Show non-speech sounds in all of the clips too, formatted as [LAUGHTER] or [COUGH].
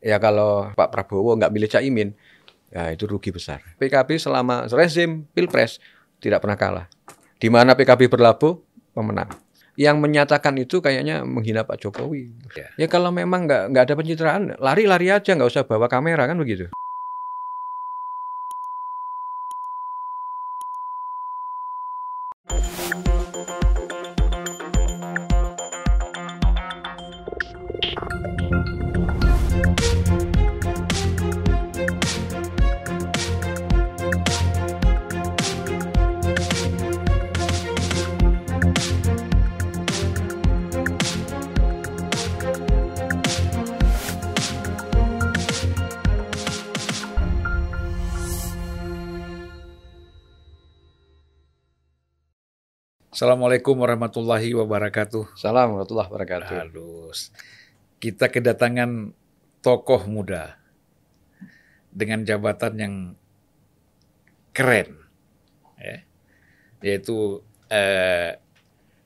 Ya kalau Pak Prabowo nggak milih Caimin, ya itu rugi besar. PKB selama rezim Pilpres tidak pernah kalah. Di mana PKB berlabuh, pemenang. Yang menyatakan itu kayaknya menghina Pak Jokowi. Ya. Ya kalau memang nggak nggak ada pencitraan, lari-lari aja nggak usah bawa kamera kan begitu. Assalamualaikum warahmatullahi wabarakatuh. Salam warahmatullahi wabarakatuh. Halus. Kita kedatangan tokoh muda dengan jabatan yang keren, ya. yaitu eh,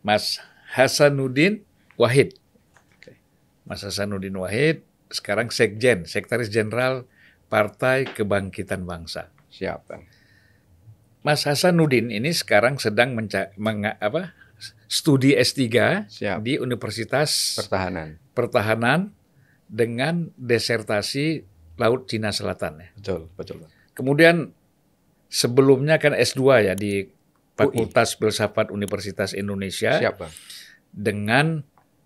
Mas Hasanuddin Wahid. Mas Hasanuddin Wahid sekarang Sekjen, Sekretaris Jenderal Partai Kebangkitan Bangsa. Siap, Bang. Mas Hasanuddin ini sekarang sedang menca- apa, studi S3 Siap. di Universitas Pertahanan. Pertahanan dengan desertasi Laut Cina Selatan. Ya. Betul, betul. Kemudian sebelumnya kan S2 ya di Fakultas Filsafat Universitas Indonesia Siap, Bang. dengan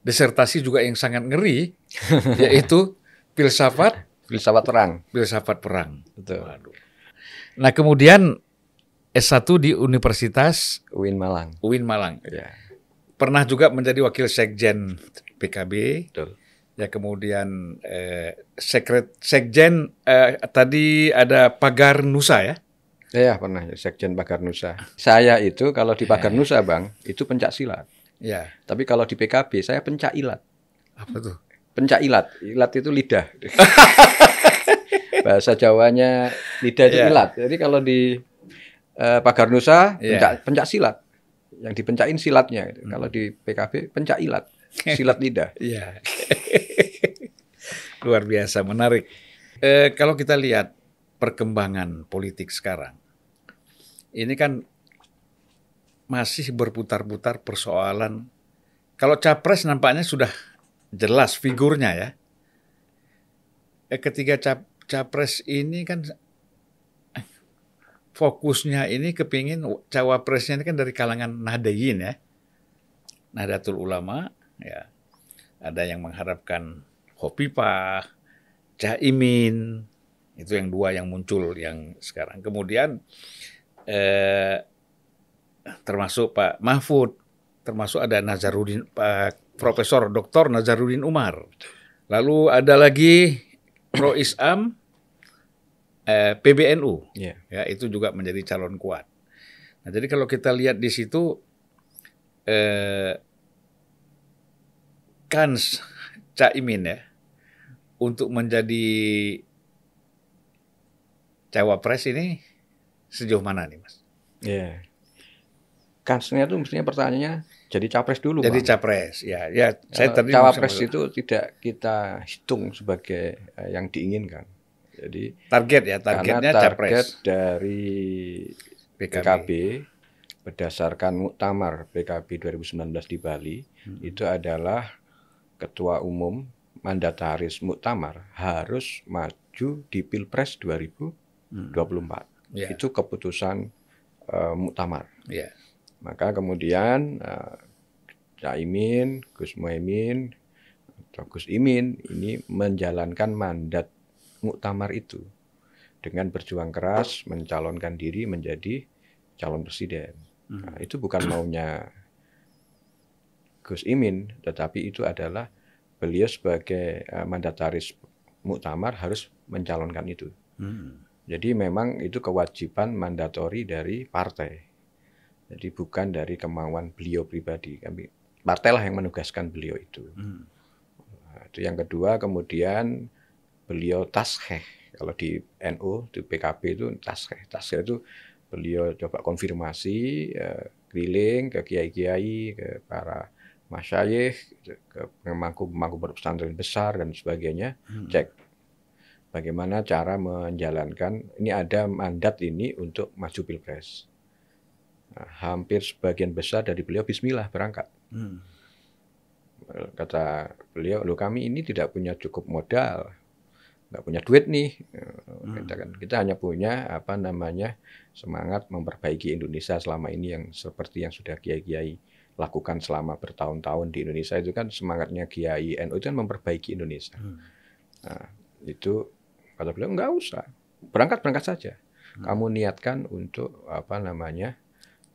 desertasi juga yang sangat ngeri [LAUGHS] yaitu filsafat Filsafat perang. filsafat perang. Betul. Waduh. Nah, kemudian S1 di Universitas UIN Malang. UIN Malang. Ya, Pernah juga menjadi wakil sekjen PKB. betul. Ya kemudian eh, sekret sekjen eh, tadi ada pagar Nusa ya. Ya, pernah jadi Sekjen Pagar Nusa. Saya itu kalau di Pagar Nusa, Bang, itu pencak silat. Ya. Tapi kalau di PKB saya pencak ilat. Apa tuh? Pencak ilat. Ilat itu lidah. [LAUGHS] Bahasa Jawanya lidah itu Ya. ilat. Jadi kalau di eh, Pagar Nusa Ya. pencak, pencak silat. Yang dipencakin silatnya. gitu. Hmm. Kalau di PKB pencak ilat. Silat lidah. [LAUGHS] Iya. [LAUGHS] Luar biasa menarik. Eh, kalau kita lihat perkembangan politik sekarang, ini kan masih berputar-putar persoalan. Kalau capres nampaknya sudah jelas figurnya ya. Eh, ketika cap capres ini kan fokusnya ini kepingin cawapresnya ini kan dari kalangan Nahdayin ya. Nahdlatul Ulama ya. Ada yang mengharapkan Khofifah, Caimin, itu yang dua yang muncul yang sekarang. Kemudian eh, termasuk Pak Mahfud, termasuk ada Nazarudin Pak Profesor Dr. Nazarudin Umar. Lalu ada lagi Pro Islam eh, PBNU, Ya. ya itu juga menjadi calon kuat. Nah, jadi kalau kita lihat di situ eh, kans Caimin ya untuk menjadi cawapres ini sejauh mana nih mas? Ya. Kansnya itu mestinya pertanyaannya jadi capres dulu, Jadi Bang. capres, ya, ya. Saya tadi cawapres itu tidak kita hitung sebagai eh, yang diinginkan. Jadi target ya, targetnya karena target capres dari PKB. PKB berdasarkan muktamar PKB 2019 di Bali Hmm. itu adalah ketua umum mandataris muktamar harus maju di Pilpres 2024. Hmm. Ya, Itu keputusan eh, muktamar. ya. Maka kemudian Caimin, Gus Muhaimin, atau Gus Imin ini menjalankan mandat muktamar itu dengan berjuang keras mencalonkan diri menjadi calon presiden. Hmm. Nah, itu bukan maunya Gus Imin, tetapi itu adalah beliau sebagai eh, mandataris muktamar harus mencalonkan itu. Hmm. Jadi memang itu kewajiban mandatori dari partai. Jadi bukan dari kemauan beliau pribadi. Kami partailah yang menugaskan beliau itu. Hmm. Nah, itu yang kedua kemudian beliau taskheh. Kalau di NU, di PKB itu taskheh. Taskheh itu beliau coba konfirmasi eh, keliling ke kiai-kiai, ke para masyayikh, ke pemangku-pemangku pesantren besar dan sebagainya. Hmm. Cek bagaimana cara menjalankan ini ada mandat ini untuk maju pilpres. Nah, hampir sebagian besar dari beliau Bismillah berangkat. Hmm. Kata beliau, lo kami ini tidak punya cukup modal, nggak punya duit nih. Hmm. Kita kan kita hanya punya apa namanya semangat memperbaiki Indonesia selama ini yang seperti yang sudah kiai-kiai lakukan selama bertahun-tahun di Indonesia itu kan semangatnya Kiai NU itu kan memperbaiki Indonesia. Hmm. Nah, itu kata beliau nggak usah berangkat berangkat saja. Hmm. Kamu niatkan untuk apa namanya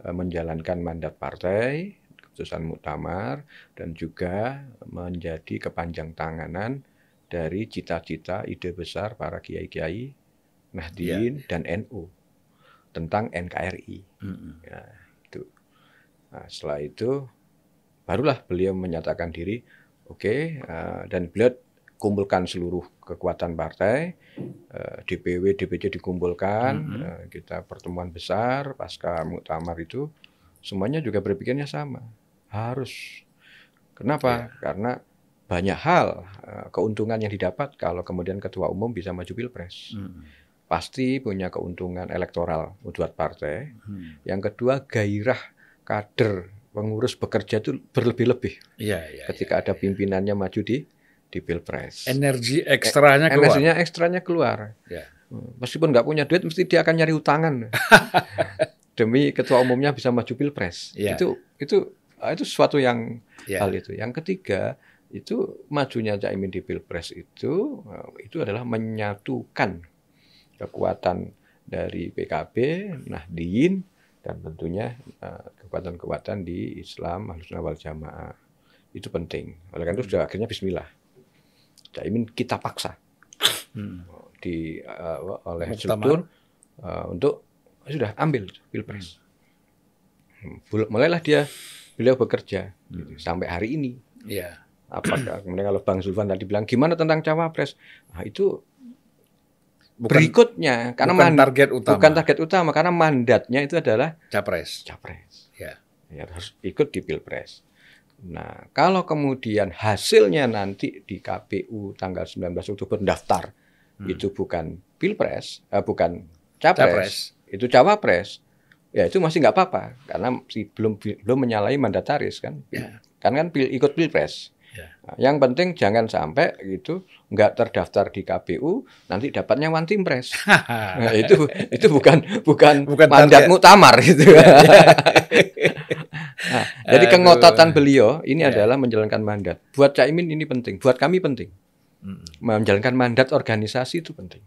e, menjalankan mandat partai, keputusan muktamar dan juga menjadi kepanjang tanganan dari cita-cita ide besar para kiai-kiai Nahdien yeah. dan NU tentang NKRI. Hmm. Ya, Nah, setelah itu barulah beliau menyatakan diri, oke, okay, uh, dan beliau kumpulkan seluruh kekuatan partai, uh, DPW, DPC dikumpulkan, mm -hmm. uh, kita pertemuan besar pasca muktamar itu, semuanya juga berpikirnya sama, harus. Kenapa? Yeah. Karena banyak hal uh, keuntungan yang didapat kalau kemudian ketua umum bisa maju pilpres. Mm -hmm pasti punya keuntungan elektoral buat partai. Hmm. Yang kedua gairah kader pengurus bekerja itu berlebih-lebih. Iya, iya. Ketika ya, ada iya. pimpinannya maju di di pilpres. Energi ekstranya keluar. Energinya ekstranya keluar. Ya. Meskipun nggak punya duit, mesti dia akan nyari utangan [LAUGHS] demi ketua umumnya bisa maju pilpres. Ya. Itu itu itu sesuatu yang ya. hal itu. Yang ketiga itu majunya Caimin di pilpres itu ah, itu adalah menyatukan kekuatan dari PKB, Nahdien, dan tentunya uh, kekuatan-kekuatan di Islam Ahlus wal Jamaah itu penting. Oleh karena itu sudah akhirnya Bismillah. Caimin kita paksa hmm. di uh, oleh struktur uh, untuk sudah ambil pilpres. Hmm. Mulailah dia beliau bekerja hmm. gitu, sampai hari ini. Ya. Apakah [CLEARS THROAT] kemudian kalau Bang Zulfan tadi bilang gimana tentang cawapres? Nah, itu bukan, berikutnya karena bukan target utama. Bukan target utama karena mandatnya itu adalah capres. Capres. Ya. ya harus ikut di Pilpres. Nah, kalau kemudian hasilnya nanti di KPU tanggal 19 Oktober daftar hmm. itu bukan Pilpres, eh, bukan capres, capres, itu cawapres, ya itu masih nggak apa-apa karena si belum belum menyalahi mandataris kan, ya. kan kan pil, ikut Pilpres. Ya. Nah, yang penting jangan sampai itu nggak terdaftar di KPU nanti dapatnya one team press. [LAUGHS] nah, itu itu bukan bukan, bukan mandat muktamar itu. Ya, ya. [LAUGHS] nah, jadi kengototan beliau ini ya. adalah menjalankan mandat. Buat Caimin ini penting, buat kami penting. Menjalankan mandat organisasi itu penting.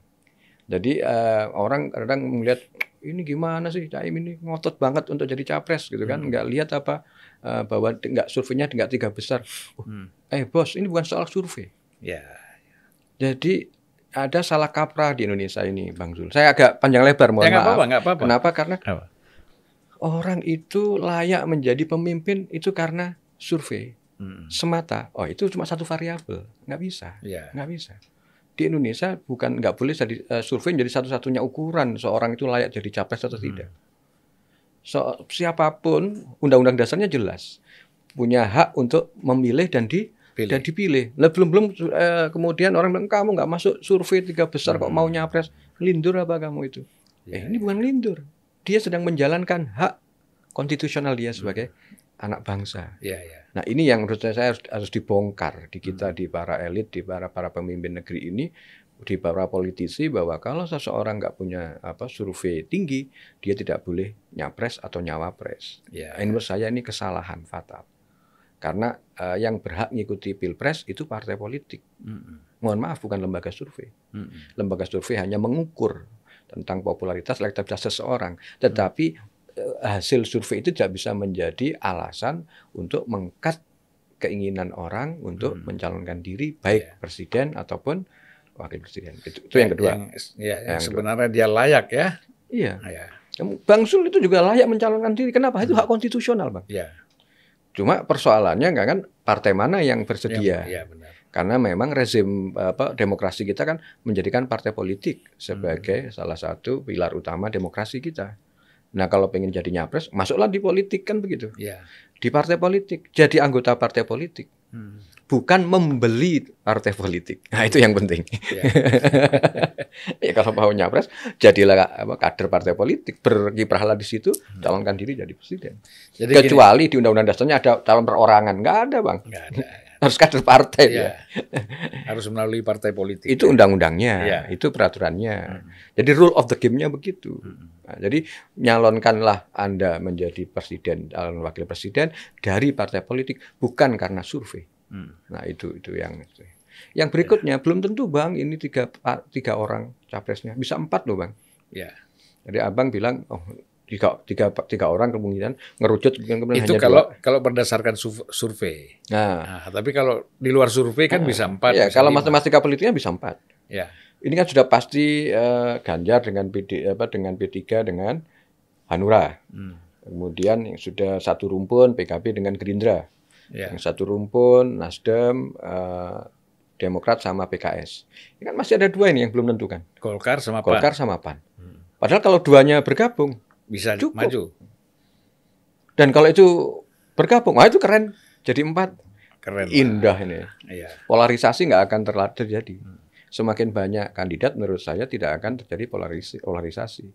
Jadi uh, orang kadang melihat ini gimana sih Caimin ini ngotot banget untuk jadi capres gitu kan, hmm. nggak lihat apa uh, bahwa nggak surveinya nggak tiga besar. Uh, hmm. Eh bos, ini bukan soal survei. Ya. Jadi ada salah kaprah di Indonesia ini, Bang Zul. Saya agak panjang lebar, mohon ya, maaf. Apa -apa, apa -apa. Kenapa? Karena apa? orang itu layak menjadi pemimpin itu karena survei hmm. semata. Oh, itu cuma satu variabel, nggak bisa, ya. nggak bisa di Indonesia bukan nggak boleh jadi uh, survei jadi satu-satunya ukuran seorang itu layak jadi capres atau hmm. tidak. So, siapa pun undang-undang dasarnya jelas punya hak untuk memilih dan di Pilih. dan dipilih. Lah belum belum uh, kemudian orang bilang kamu nggak masuk survei tiga besar hmm. kok mau nyapres lindur apa kamu itu? Ya, eh ini bukan lindur. Dia sedang menjalankan hak konstitusional dia sebagai hmm. anak bangsa. Ya, ya. Nah ini yang menurut saya harus, harus dibongkar di kita, hmm. di para elit, di para para pemimpin negeri ini, di para politisi bahwa kalau seseorang nggak punya apa survei tinggi, dia tidak boleh nyapres atau nyawapres. Ya, nah, menurut saya ini kesalahan fatal. Karena uh, yang berhak mengikuti pilpres itu partai politik. Hmm. Mohon maaf bukan lembaga survei. Hmm. Lembaga survei hanya mengukur tentang popularitas, elektabilitas seseorang, tetapi Eh, hasil survei itu tidak bisa menjadi alasan untuk mengkat keinginan orang untuk hmm. mencalonkan diri baik yeah. presiden ataupun wakil presiden. Itu, itu yang kedua. Yang, ya, yang, yang sebenarnya kedua. dia layak ya. Iya. Ya. Bang Sul itu juga layak mencalonkan diri. Kenapa? Itu hmm. hak konstitusional, Bang. Ya. Cuma persoalannya enggak kan partai mana yang bersedia. Ya, ya benar. Karena memang rezim apa demokrasi kita kan menjadikan partai politik sebagai hmm. salah satu pilar utama demokrasi kita. Nah kalau pengen jadi nyapres, masuklah di politik kan begitu. Yeah. Di partai politik, jadi anggota partai politik. Hmm. Bukan membeli partai politik. Nah, itu yang penting. Ya. [LAUGHS] ya kalau mau nyapres, jadilah apa, kader partai politik, berkiprahlah di situ, calonkan diri jadi presiden. Jadi Kecuali di undang-undang dasarnya ada calon perorangan, nggak ada bang. gini, nggak ada. Harus kader partai Ya. ya. [LAUGHS] Harus melalui partai politik. Itu undang-undangnya, Ya. itu peraturannya. Hmm. Jadi rule of the game-nya begitu. Hmm. Nah, jadi nyalonkanlah Anda menjadi presiden, calon wakil presiden dari partai politik bukan karena survei. Hmm. Nah itu itu yang yang berikutnya belum tentu bang ini tiga tiga orang capresnya bisa empat loh bang. Ya. Jadi abang bilang oh tiga tiga tiga orang kemungkinan ngerucut kemudian Itu hanya kalau dua. kalau berdasarkan su- survei. Nah, Nah, tapi kalau di luar survei kan bisa empat. ya bisa kalau lima. matematika politiknya bisa empat. Ya. Ini kan sudah pasti eh, Ganjar dengan PD apa dengan P3 dengan Hanura. Hmm. Kemudian yang sudah satu rumpun PKB dengan Gerindra. Ya. Yang satu rumpun Nasdem, eh, Demokrat sama PKS. Ini kan masih ada dua ini yang belum tentukan. Golkar sama PAN Golkar sama PAN. Hmm. Padahal kalau duanya bergabung bisa Cukup. maju. dan kalau itu bergabung, wah itu keren. Jadi empat, Keren. lah. indah ini. Iya. Polarisasi nggak akan terjadi. Semakin banyak kandidat, menurut saya tidak akan terjadi polarisasi. polarisasi.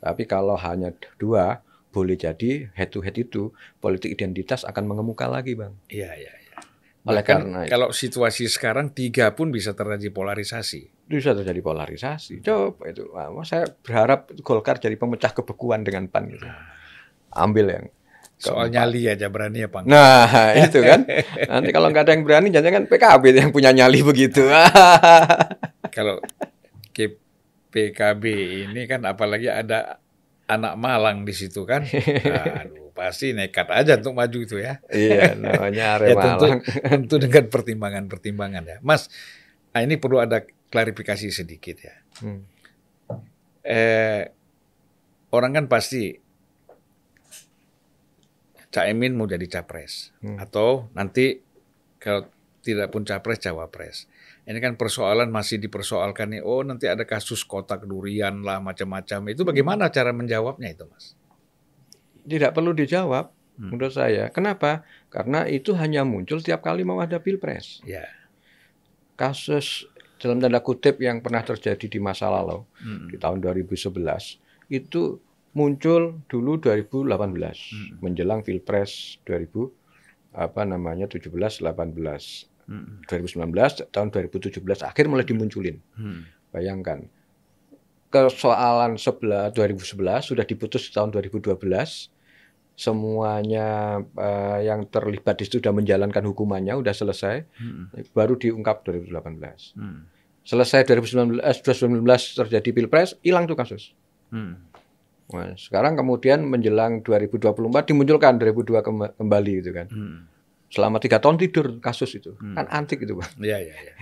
Tapi kalau hanya dua, boleh jadi head to head itu politik identitas akan mengemuka lagi, bang. Iya, iya, iya. Oleh Bahkan karena itu. kalau situasi sekarang tiga pun bisa terjadi polarisasi. bisa terjadi polarisasi. Coba itu, Wah, saya berharap Golkar jadi pemecah kebekuan dengan PAN gitu. Ambil yang Soal keempat. nyali aja berani apa enggak? Nah, [LAUGHS] itu kan. Nanti kalau nggak ada yang berani, jangan-jangan PKB yang punya nyali begitu. Kalau PKB ini kan apalagi ada anak Malang di situ kan. [LAUGHS] Aduh, pasti nekat aja untuk maju itu ya. iya, [LAUGHS] namanya Ya Arema tentu, Malang. tentu dengan pertimbangan-pertimbangan ya. Mas, nah ini perlu ada klarifikasi sedikit ya. Hmm. Eh, orang kan pasti Caimin mau jadi capres Hmm. atau nanti kalau tidak pun capres cawapres. Ini kan persoalan masih dipersoalkan nih. Oh nanti ada kasus kotak durian lah macam-macam. Itu bagaimana cara menjawabnya itu mas? Tidak perlu dijawab, Hmm. menurut saya. Kenapa? Karena itu hanya muncul tiap kali mau ada pilpres. Ya. Kasus dalam tanda kutip yang pernah terjadi di masa lalu, Hmm. di tahun 2011, itu muncul dulu 2018 Hmm. menjelang pilpres 2000 apa namanya 17 18 Hmm. 2019 tahun 2017 akhir mulai dimunculin Hmm. bayangkan persoalan sebelah 2011 sudah diputus di tahun 2012 semuanya eh, yang terlibat di situ sudah menjalankan hukumannya sudah selesai Hmm. baru diungkap 2018 Hmm. selesai 2019 eh, 2019 terjadi pilpres hilang tuh kasus Hmm. Nah, sekarang kemudian menjelang 2024 dimunculkan 2002 kemba- kembali gitu kan. Hmm. Selama tiga tahun tidur kasus itu. Hmm. Kan antik itu, Bang. Ya, ya, ya.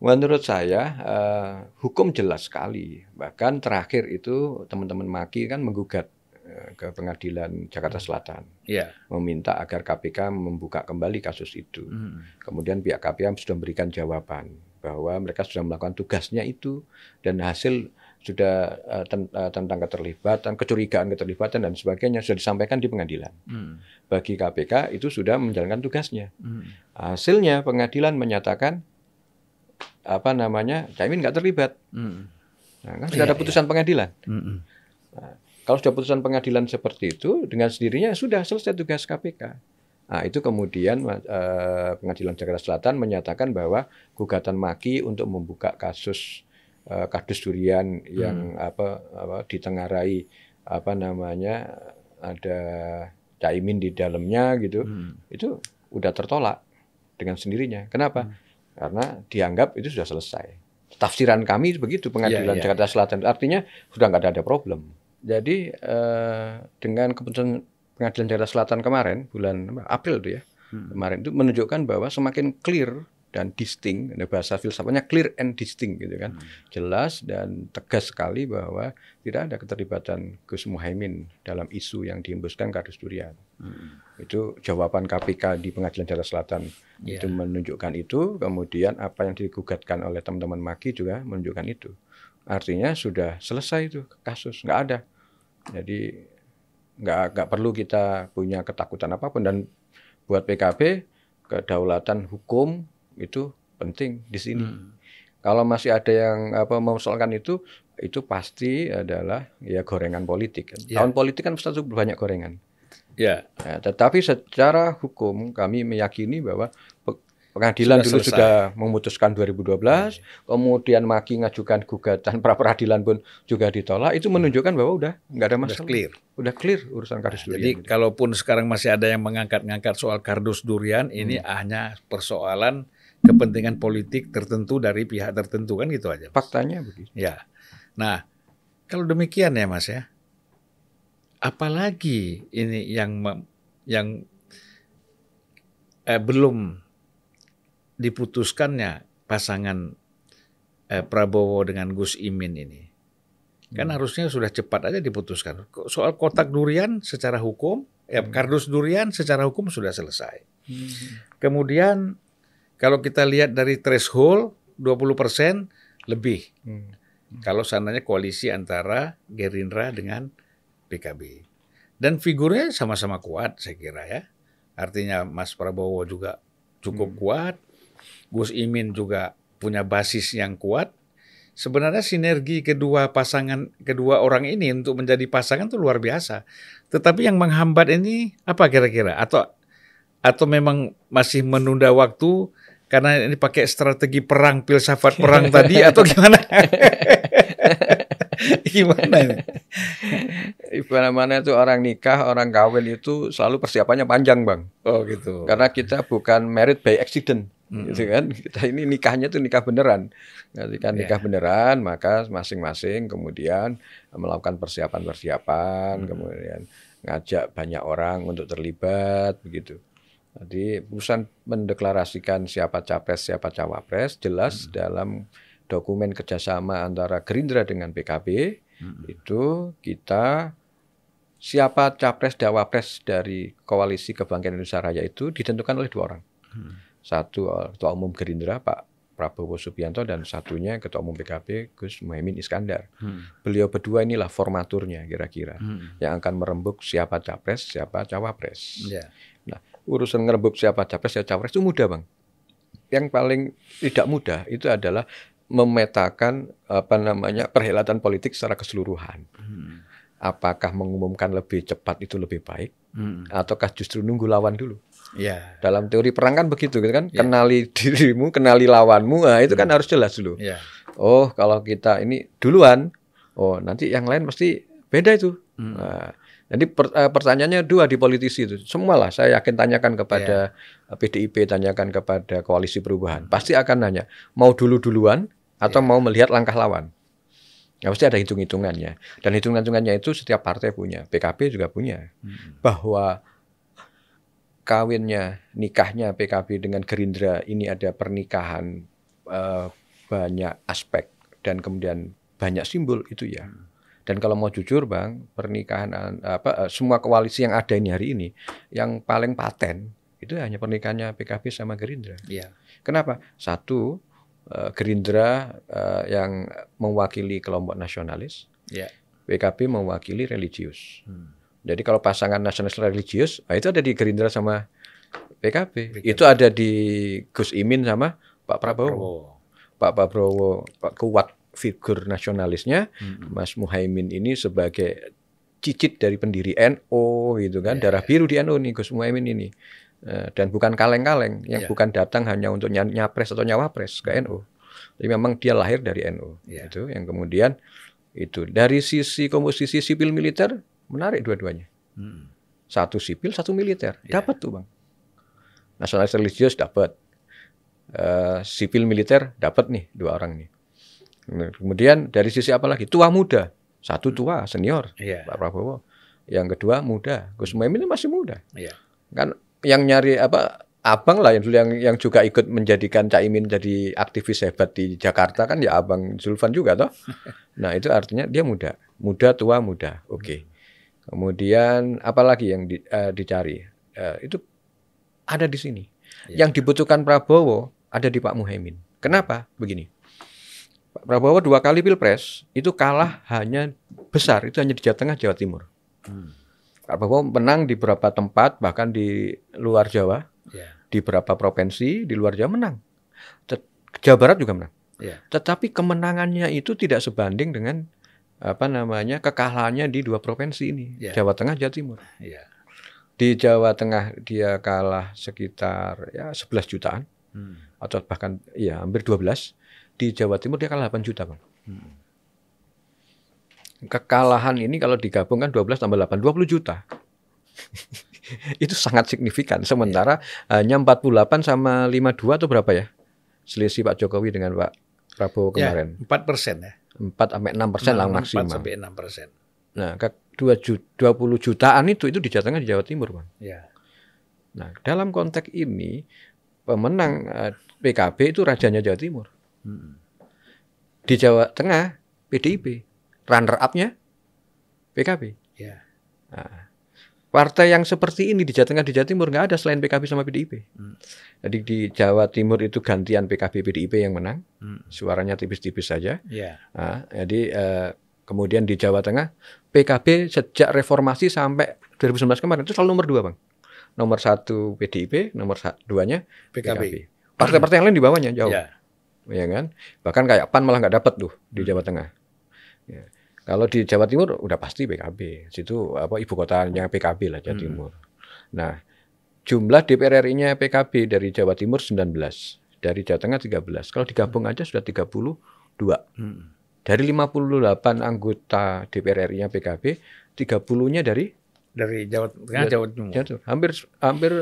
Menurut saya eh, hukum jelas sekali. Bahkan terakhir itu teman-teman Maki kan menggugat eh, ke pengadilan Jakarta Selatan Ya. meminta agar KPK membuka kembali kasus itu. Hmm. Kemudian pihak KPK sudah memberikan jawaban bahwa mereka sudah melakukan tugasnya itu dan hasil sudah eh, ten- eh, tentang keterlibatan, kecurigaan keterlibatan dan sebagainya sudah disampaikan di pengadilan. Hmm. Bagi KPK itu sudah menjalankan tugasnya. Hmm. Hasilnya pengadilan menyatakan apa namanya Caimin nggak terlibat. Hmm. Nah, kan sudah ada Iya, putusan pengadilan. Hmm. Kalau sudah putusan pengadilan seperti itu, dengan sendirinya sudah selesai tugas KPK. Nah, itu kemudian eh, Pengadilan Jakarta Selatan menyatakan bahwa gugatan Maki untuk membuka kasus eh, kardus durian yang apa, apa ditengarai apa namanya ada Caimin di dalamnya gitu, Hmm. itu udah tertolak dengan sendirinya. Kenapa? Hmm. Karena dianggap itu sudah selesai. Tafsiran kami begitu Pengadilan Iya, iya, Jakarta Selatan. Artinya sudah nggak ada, ada problem. Jadi eh, dengan keputusan Pengadilan Jakarta Selatan kemarin bulan April itu ya Hmm. kemarin itu menunjukkan bahwa semakin clear dan distinct, bahasa filsafatnya clear and distinct gitu kan, Hmm. jelas dan tegas sekali bahwa tidak ada keterlibatan Gus Muhaimin dalam isu yang dihembuskan kardus durian. Hmm. Itu jawaban KPK di Pengadilan Jakarta Selatan Iya. itu menunjukkan itu, kemudian apa yang digugatkan oleh teman-teman Maki juga menunjukkan itu. Artinya sudah selesai itu kasus, nggak ada. Jadi nggak nggak perlu kita punya ketakutan apa pun dan buat PKB kedaulatan hukum itu penting di sini. Hmm. Kalau masih ada yang apa mempersoalkan itu, itu pasti adalah ya gorengan politik. Kan. Ya. Tahun politik kan pasti banyak gorengan. Ya, Nah, tetapi secara hukum kami meyakini bahwa pe- pengadilan Sudah dulu selesai. sudah memutuskan 2012, kemudian Maki ngajukan gugatan [LAUGHS] pra peradilan pun juga ditolak, itu menunjukkan bahwa udah nggak ada masalah. clear. Udah clear urusan kardus durian. Jadi gitu. kalaupun sekarang masih ada yang mengangkat-ngangkat soal kardus durian, ini hanya persoalan kepentingan politik tertentu dari pihak tertentu kan gitu aja. Mas? faktanya begitu. Ya. Nah, kalau demikian ya Mas ya. Apalagi ini yang yang eh, belum diputuskannya pasangan eh, Prabowo dengan Gus Imin ini. Kan harusnya sudah cepat aja diputuskan. Soal kotak durian secara hukum, ya kardus durian secara hukum sudah selesai. Kemudian kalau kita lihat dari threshold 20% lebih Hmm. kalau seandainya koalisi antara Gerindra dengan PKB. Dan figurnya sama-sama kuat saya kira ya. Artinya Mas Prabowo juga cukup kuat, Gus Imin juga punya basis yang kuat. Sebenarnya sinergi kedua pasangan kedua orang ini untuk menjadi pasangan itu luar biasa. Tetapi yang menghambat ini apa kira-kira? Atau atau memang masih menunda waktu karena ini pakai strategi perang filsafat perang [LAUGHS] tadi atau gimana? [LAUGHS] gimana ini? Ibarat mana itu orang nikah, orang kawin itu selalu persiapannya panjang, Bang. Oh gitu. Karena kita bukan married by accident. Mm-mm. Gitu kan. Kita ini nikahnya tuh nikah beneran. Ketika nikah Ya. beneran, maka masing-masing kemudian melakukan persiapan-persiapan, Hmm. kemudian ngajak banyak orang untuk terlibat begitu. Jadi urusan mendeklarasikan siapa capres, siapa cawapres jelas Hmm. dalam dokumen kerjasama antara Gerindra dengan PKB Mm-mm. itu kita siapa capres cawapres dari koalisi kebangkitan Indonesia Raya itu ditentukan oleh dua orang. Hmm. Satu eh, ketua umum Gerindra Pak Prabowo Subianto dan satunya ketua umum PKB Gus Muhaimin Iskandar. Hmm. Beliau berdua inilah formaturnya kira-kira Hmm. yang akan merembuk siapa capres, siapa cawapres. Ya. Urusan ngerembuk siapa capres, siapa cawapres itu mudah, Bang. Yang paling tidak mudah itu adalah memetakan apa namanya perhelatan politik secara keseluruhan. Hmm. Apakah mengumumkan lebih cepat itu lebih baik Hmm. ataukah justru nunggu lawan dulu? Ya. Dalam teori perang kan begitu gitu kan. Ya. Kenali [LAUGHS] dirimu, kenali lawanmu. Nah, itu kan harus jelas dulu. Ya. Oh, kalau kita ini duluan, oh nanti yang lain pasti beda itu. Hmm. Nah, jadi per- eh, pertanyaannya dua di politisi itu. Semua lah saya yakin tanyakan kepada Ya. eh, PDIP, tanyakan kepada koalisi perubahan. Pasti akan nanya, mau dulu-duluan atau Ya. mau melihat langkah lawan. Ya pasti ada hitung-hitungannya. Dan hitung-hitungannya itu setiap partai punya. PKB juga punya. Hmm. Bahwa kawinnya, nikahnya PKB dengan Gerindra ini ada pernikahan eh, banyak aspek dan kemudian banyak simbol itu ya. Dan kalau mau jujur bang, pernikahan an- apa eh, semua koalisi yang ada ini hari ini, yang paling paten itu hanya pernikahannya PKB sama Gerindra. Ya. Kenapa? Satu eh, Gerindra eh, yang mewakili kelompok nasionalis, Ya. PKB mewakili religius. Hmm. Jadi kalau pasangan nasionalis religius, nah itu ada di Gerindra sama PKB. PKB. Itu ada di Gus Imin sama Pak Prabowo. Prabowo. Pak Prabowo Pak kuat figur nasionalisnya, Hmm. Mas Muhaimin ini sebagai cicit dari pendiri NU gitu kan, Ya, darah biru di NU nih Gus Muhaimin ini. Eh, dan bukan kaleng-kaleng yang Ya. bukan datang hanya untuk ny- nyapres atau nyawapres ke NU. Jadi memang dia lahir dari NU. Ya. Itu yang kemudian itu dari sisi komposisi sipil militer menarik dua-duanya. Hmm. Satu sipil, satu militer. Ya. Dapat tuh, Bang. Nasionalis religius dapat. Eh, sipil militer dapat nih dua orang nih. Nah, Kemudian dari sisi apa lagi? Tua muda. Satu tua senior Ya. Pak Prabowo. Yang kedua muda. Gus Muhaimin masih muda. Ya. Kan yang nyari apa abang lah yang dulu yang yang juga ikut menjadikan Caimin jadi aktivis hebat di Jakarta kan ya abang Zulfan juga toh. [LAUGHS] Nah itu artinya dia muda, muda tua muda, oke. Kemudian apalagi yang di- eh, dicari Eh, itu ada di sini. Ya. Yang dibutuhkan Prabowo ada di Pak Muhaimin. Kenapa? Begini. Pak Prabowo dua kali pilpres itu kalah hanya besar itu hanya di Jawa Tengah, Jawa Timur. Hmm. Pak Prabowo menang di beberapa tempat bahkan di luar Jawa Ya. di beberapa provinsi di luar Jawa menang. Jawa Barat juga menang. Iya. Tetapi kemenangannya itu tidak sebanding dengan apa namanya kekalahannya di dua provinsi ini, Iya. Jawa Tengah, Jawa Timur. Iya. Di Jawa Tengah dia kalah sekitar ya 11 jutaan Hmm. atau bahkan ya hampir 12. Di Jawa Timur dia kalah 8 juta, Bang. Hmm. Kekalahan ini kalau digabungkan 12 tambah 8 20 juta. [LAUGHS] itu sangat signifikan. Sementara hanya 48 sama 52 atau berapa ya? Selisih Pak Jokowi dengan Pak Prabowo Ya, kemarin. 4 persen ya. 4 sampai 6 persen lah 4 maksimal. sampai 6 persen. Nah, ke 2 ju- 20 jutaan itu itu di Jawa Tengah di Jawa Timur, Bang. Ya. Nah, dalam konteks ini pemenang eh, PKB itu rajanya Jawa Timur. Di Jawa Tengah PDIP, runner up-nya PKB. Ya. Nah, partai yang seperti ini di Jawa Tengah di Jawa Timur nggak ada selain PKB sama PDIP. Hmm. Jadi di Jawa Timur itu gantian PKB PDIP yang menang, Hmm. suaranya tipis-tipis saja. Ya. Nah, jadi eh, kemudian di Jawa Tengah PKB sejak reformasi sampai 2019 kemarin itu selalu nomor dua bang. Nomor satu PDIP, nomor duanya PKB. PKB. Partai-partai yang lain di bawahnya jauh, Ya. Ya kan? Bahkan kayak PAN malah nggak dapat tuh di Hmm. Jawa Tengah. Ya. Kalau di Jawa Timur udah pasti PKB. Situ apa ibu kotanya PKB lah Jawa Hmm. Timur. Nah, jumlah DPR RI-nya PKB dari Jawa Timur 19, dari Jawa Tengah 13. Kalau digabung aja sudah 32. Hmm. Dari 58 anggota DPR RI-nya PKB, 30-nya dari Dari Jawa Tengah, Jawa Timur. Jatuh. Hampir hampir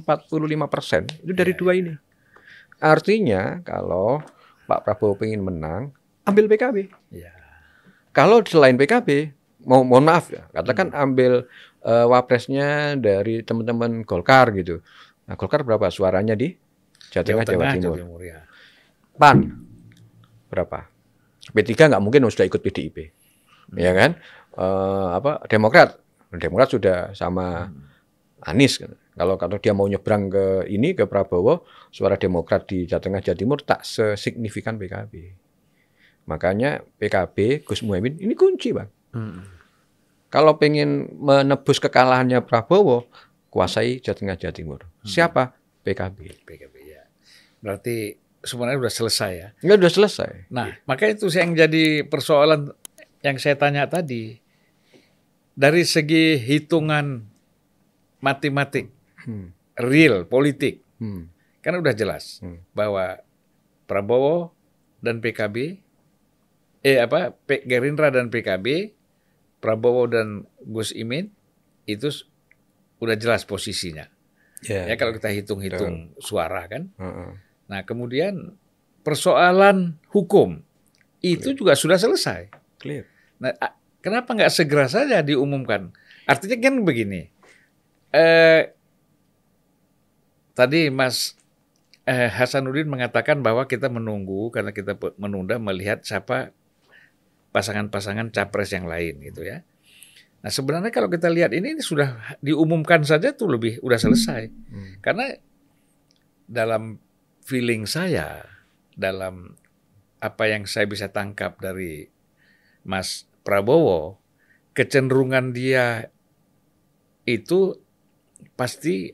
45 persen itu dari Ya, dua ini. Artinya kalau Pak Prabowo ingin menang, ambil PKB. Ya. Kalau selain PKB, mau mohon maaf ya, katakan Hmm. ambil eh, wapresnya dari teman-teman Golkar gitu. Nah, Golkar berapa suaranya di Jawa Tengah, Jawa, Timur? ya. PAN berapa? P3 nggak mungkin sudah ikut PDIP, ya kan? Eh, apa Demokrat? Demokrat sudah sama Anies. kan. Kalau kalau dia mau nyebrang ke ini ke Prabowo, suara Demokrat di Jawa Tengah, Jawa Timur tak sesignifikan PKB. Makanya PKB Gus Muhaimin ini kunci bang. Hmm. Kalau pengen menebus kekalahannya Prabowo, kuasai Jawa Tengah, Jawa Timur. Siapa? PKB. PKB ya. Berarti sebenarnya sudah selesai ya. Enggak udah selesai. Nah, maka itu yang jadi persoalan yang saya tanya tadi. Dari segi hitungan matematik, Hmm. real, politik, Hmm. kan udah jelas Hmm. bahwa Prabowo dan PKB, eh apa, P- Gerindra dan PKB, Prabowo dan Gus Imin, itu udah jelas posisinya. Ya kalau kita hitung-hitung suara kan. Heeh. Nah kemudian persoalan hukum itu juga sudah selesai. Clear. Nah, kenapa nggak segera saja diumumkan? Artinya kan begini. Eh, tadi Mas eh, Hasanuddin mengatakan bahwa kita menunggu karena kita menunda melihat siapa pasangan-pasangan capres yang lain gitu ya. Nah sebenarnya kalau kita lihat ini, ini sudah diumumkan saja tuh lebih udah selesai. Hmm. Karena dalam feeling saya, dalam apa yang saya bisa tangkap dari Mas Prabowo, kecenderungan dia itu pasti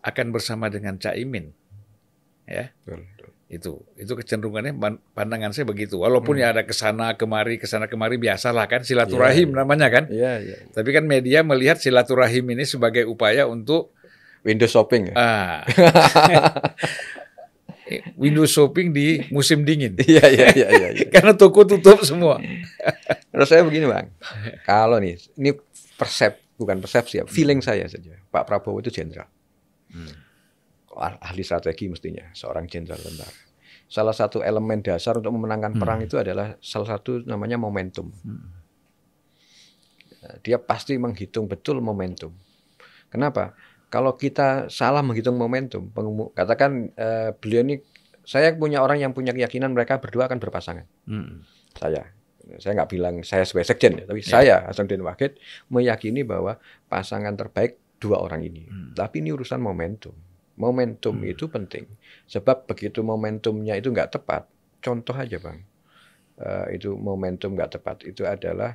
akan bersama dengan Caimin. Ya, Betul, betul. itu. Itu kecenderungannya pan- pandangan saya begitu. Walaupun ya ada ke sana kemari, ke sana kemari biasalah kan silaturahim Iya, iya. namanya kan. Iya, iya. Tapi kan media melihat silaturahim ini sebagai upaya untuk Windows shopping ya. Ah. [LAUGHS] Window shopping di musim dingin. [LAUGHS] Iya, iya, iya, iya. iya. Karena toko tutup semua. Menurut saya begini bang, [LAUGHS] kalau nih, ini persep bukan persepsi ya, feeling saya saja. Pak Prabowo itu jenderal, Ah- ahli strategi mestinya, seorang jenderal tentara. Salah satu elemen dasar untuk memenangkan perang itu adalah salah satu namanya momentum. Nah, Dia pasti menghitung betul momentum. Kenapa? Kalau kita salah menghitung momentum, katakan eh, beliau ini, saya punya orang yang punya keyakinan mereka berdua akan berpasangan Hmm. saya saya nggak bilang saya sebagai sekjen ya, tapi Ya. saya Hasanuddin Wahid meyakini bahwa pasangan terbaik dua orang ini. Hmm. Tapi ini urusan momentum. Momentum Hmm. itu penting. Sebab begitu momentumnya itu nggak tepat, contoh aja bang, Eh, itu momentum nggak tepat itu adalah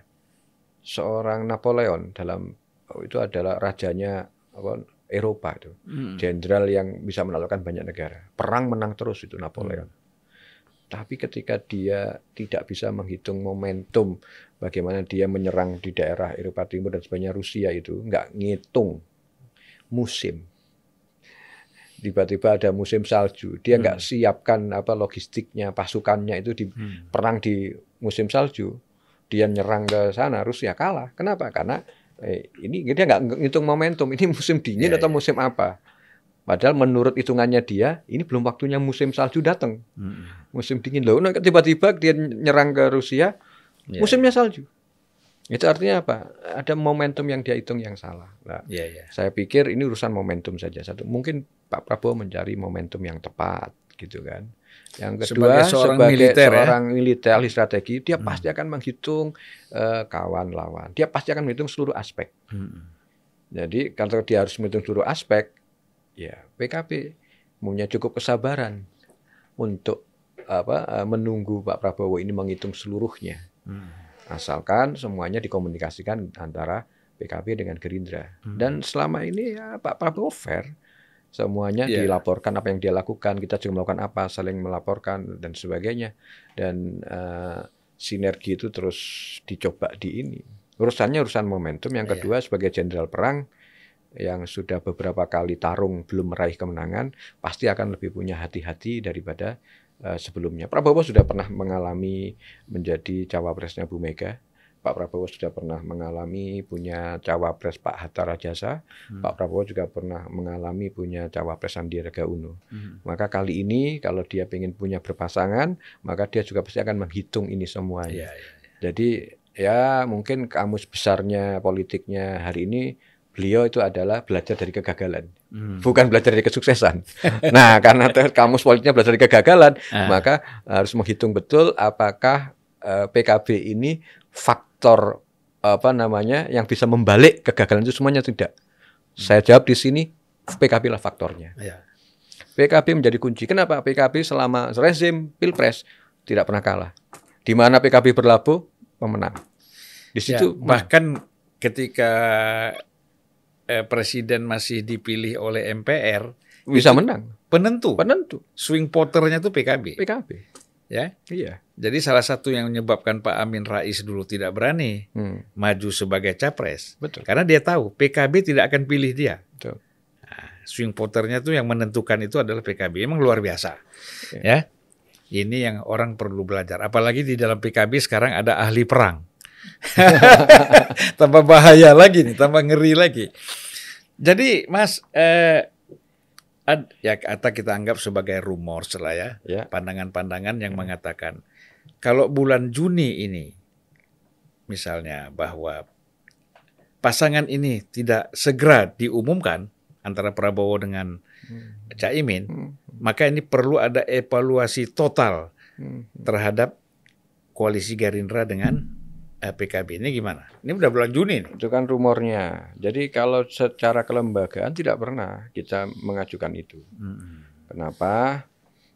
seorang Napoleon dalam oh, itu adalah rajanya apa Eropa itu. Hmm. Jenderal yang bisa menaklukkan banyak negara. Perang menang terus itu Napoleon. Tapi ketika dia tidak bisa menghitung momentum bagaimana dia menyerang di daerah Eropa Timur dan sebagainya Rusia itu nggak ngitung musim. Tiba-tiba ada musim salju, dia nggak siapkan apa logistiknya, pasukannya itu di Hmm. perang di musim salju. Dia nyerang ke sana Rusia kalah. Kenapa? Karena eh, ini dia nggak ngitung momentum. Ini musim dingin Iya, atau iya. musim apa? Padahal menurut hitungannya dia, ini belum waktunya musim salju datang Hmm. musim dingin loh. Nah, tiba-tiba dia nyerang ke Rusia, Ya, musimnya salju. Itu artinya apa? Ada momentum yang dia hitung yang salah. Nah, ya, ya. saya pikir ini urusan momentum saja. Satu, mungkin Pak Prabowo mencari momentum yang tepat, gitu kan. Yang kedua, Sebagai seorang sebagai militer, ya. seorang militer ahli strategi, dia Hmm. pasti akan menghitung eh, kawan lawan. Dia pasti akan menghitung seluruh aspek. Hmm. Jadi kalau dia harus menghitung seluruh aspek, ya PKB punya cukup kesabaran untuk apa eh, menunggu Pak Prabowo ini menghitung seluruhnya. Hmm. Asalkan semuanya dikomunikasikan antara PKB dengan Gerindra. Hmm. Dan selama ini ya Pak Prabowo fair. Semuanya Iya. dilaporkan apa yang dia lakukan, kita juga melakukan apa, saling melaporkan dan sebagainya. Dan eh, sinergi itu terus dicoba di ini. Urusannya urusan momentum. Yang Iya. kedua sebagai jenderal perang yang sudah beberapa kali tarung belum meraih kemenangan, pasti akan lebih punya hati-hati daripada eh, sebelumnya. Prabowo sudah pernah mengalami menjadi cawapresnya Bu Mega. Pak Prabowo sudah pernah mengalami punya cawapres Pak Hatta Rajasa. Hmm. Pak Prabowo juga pernah mengalami punya cawapres Sandiaga Uno. Hmm. Maka kali ini kalau dia ingin punya berpasangan, maka dia juga pasti akan menghitung ini semuanya. Ya, ya. Jadi ya mungkin kamus besarnya politiknya hari ini beliau itu adalah belajar dari kegagalan, Hmm. bukan belajar dari kesuksesan. [LAUGHS] nah, karena kamus politiknya belajar dari kegagalan, Ah. maka harus menghitung betul apakah eh, PKB ini faktor apa namanya yang bisa membalik kegagalan itu semuanya tidak. Saya jawab di sini PKB lah faktornya. Ya. PKB menjadi kunci. Kenapa? PKB selama rezim Pilpres tidak pernah kalah. Di mana PKB berlabuh, pemenang. Di Ya, situ bahkan ketika eh, presiden masih dipilih oleh MPR, bisa menang. penentu Penentu swing voternya tuh PKB, PKB. ya. Iya. Jadi salah satu yang menyebabkan Pak Amin Rais dulu tidak berani Hmm, maju sebagai capres, betul. karena dia tahu PKB tidak akan pilih dia. betul. Swing voternya tuh yang menentukan itu adalah PKB. Emang luar biasa, ya. Ini yang orang perlu belajar. Apalagi di dalam PKB sekarang ada ahli perang. [LAUGHS] tambah bahaya lagi nih, tambah ngeri lagi. Jadi, Mas, eh, ad- ya kata kita anggap sebagai rumor lah ya, Ya. pandangan-pandangan yang mengatakan kalau bulan Juni ini, misalnya bahwa pasangan ini tidak segera diumumkan antara Prabowo dengan Caimin, Hmm, maka ini perlu ada evaluasi total hmm. terhadap koalisi Gerindra dengan eh, PKB. Ini gimana? Ini udah bulan Juni nih. Itu kan rumornya. Jadi kalau secara kelembagaan tidak pernah kita mengajukan itu. Kenapa?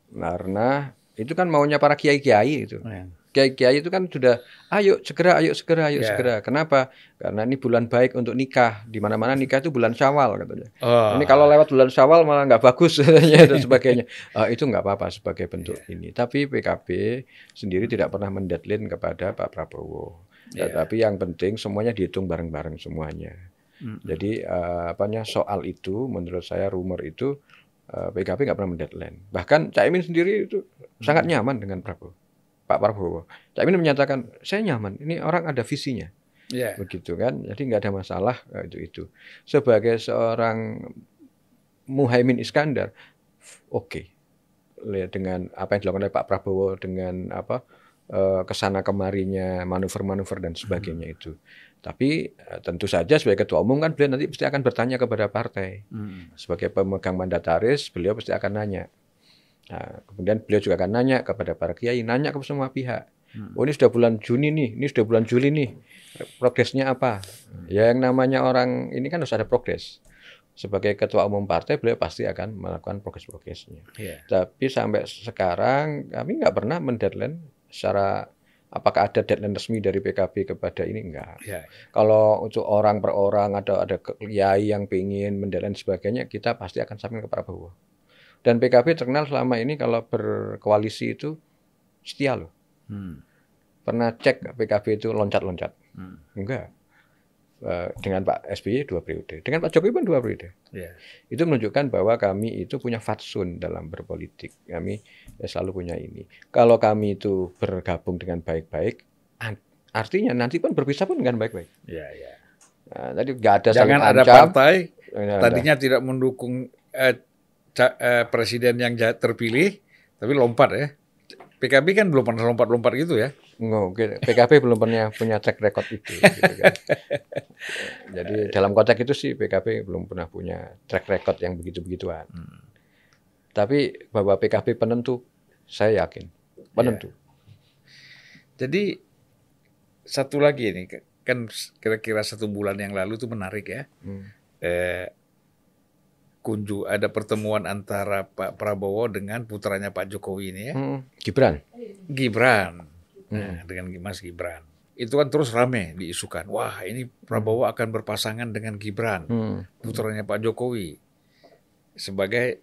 Karena itu kan maunya para kiai-kiai itu. Ya. Kiai-kiai itu kan sudah ayo segera, ayo segera, ayo Ya. segera. Kenapa? Karena ini bulan baik untuk nikah. Di mana-mana nikah itu bulan Syawal katanya. Oh, Ini kalau lewat bulan Syawal malah nggak bagus [LAUGHS] dan [LAUGHS] sebagainya. Eh, itu nggak apa-apa sebagai bentuk Iya. ini. Tapi PKB sendiri tidak pernah mendeadline kepada Pak Prabowo. Iya. Tapi yang penting semuanya dihitung bareng-bareng semuanya. Mm. Jadi eh, apanya soal itu menurut saya rumor itu eh, PKB nggak pernah mendeadline. Bahkan Caimin sendiri itu sangat nyaman dengan Prabowo. Pak Prabowo. Caimin menyatakan saya nyaman. Ini orang ada visinya ya. begitu kan jadi nggak ada masalah eh, itu itu sebagai seorang Muhaimin Iskandar oke lihat dengan apa yang dilakukan oleh Pak Prabowo dengan apa eh, ke sana kemarinya manuver-manuver dan sebagainya itu. Tapi eh, tentu saja sebagai ketua umum kan beliau nanti pasti akan bertanya kepada partai. Mm. sebagai pemegang mandataris beliau pasti akan nanya. Nah, kemudian beliau juga akan nanya kepada para kiai nanya ke semua pihak. Hmm. oh ini sudah bulan Juni nih ini sudah bulan Juli nih. Progresnya apa? Ya yang namanya orang ini kan harus ada progres. Sebagai ketua umum partai beliau pasti akan melakukan progres-progresnya. Ya. tapi sampai sekarang kami nggak pernah mendeadline secara apakah ada deadline resmi dari PKB kepada ini enggak. Ya. Kalau untuk orang per orang ada ada kiai yang pingin mendeadline sebagainya, kita pasti akan sampaikan ke Prabowo. Dan PKB terkenal selama ini kalau berkoalisi itu setia loh. Hmm. Pernah cek PKB itu loncat-loncat. Hmm. Enggak. Eh, Dengan Pak SBY dua periode. Dengan Pak Jokowi pun dua periode. Ya. Itu menunjukkan bahwa kami itu punya fatsun dalam berpolitik. Kami ya selalu punya ini. Kalau kami itu bergabung dengan baik-baik, artinya nanti pun berpisah pun dengan baik-baik. Ya, ya. Nah, tadi nggak ada Jangan ada ancam. partai ada. tadinya tidak mendukung eh, ca- eh, presiden yang terpilih, tapi lompat ya. PKB kan belum pernah lompat-lompat gitu ya. Oke. PKB [LAUGHS] belum pernah punya track record itu. gitu kan. [LAUGHS] Jadi dalam konteks itu sih PKB belum pernah punya track record yang begitu-begituan. Hmm. Tapi bahwa PKB penentu, saya yakin penentu. Jadi satu lagi ini kan kira-kira satu bulan yang lalu itu menarik ya. Hmm. Eh, kunju ada pertemuan antara Pak Prabowo dengan putranya Pak Jokowi ini ya. Hmm. Gibran. Gibran. Nah, dengan Mas Gibran. Itu kan terus rame diisukan. Wah, ini Prabowo akan berpasangan dengan Gibran, Hmm. putranya Pak Jokowi sebagai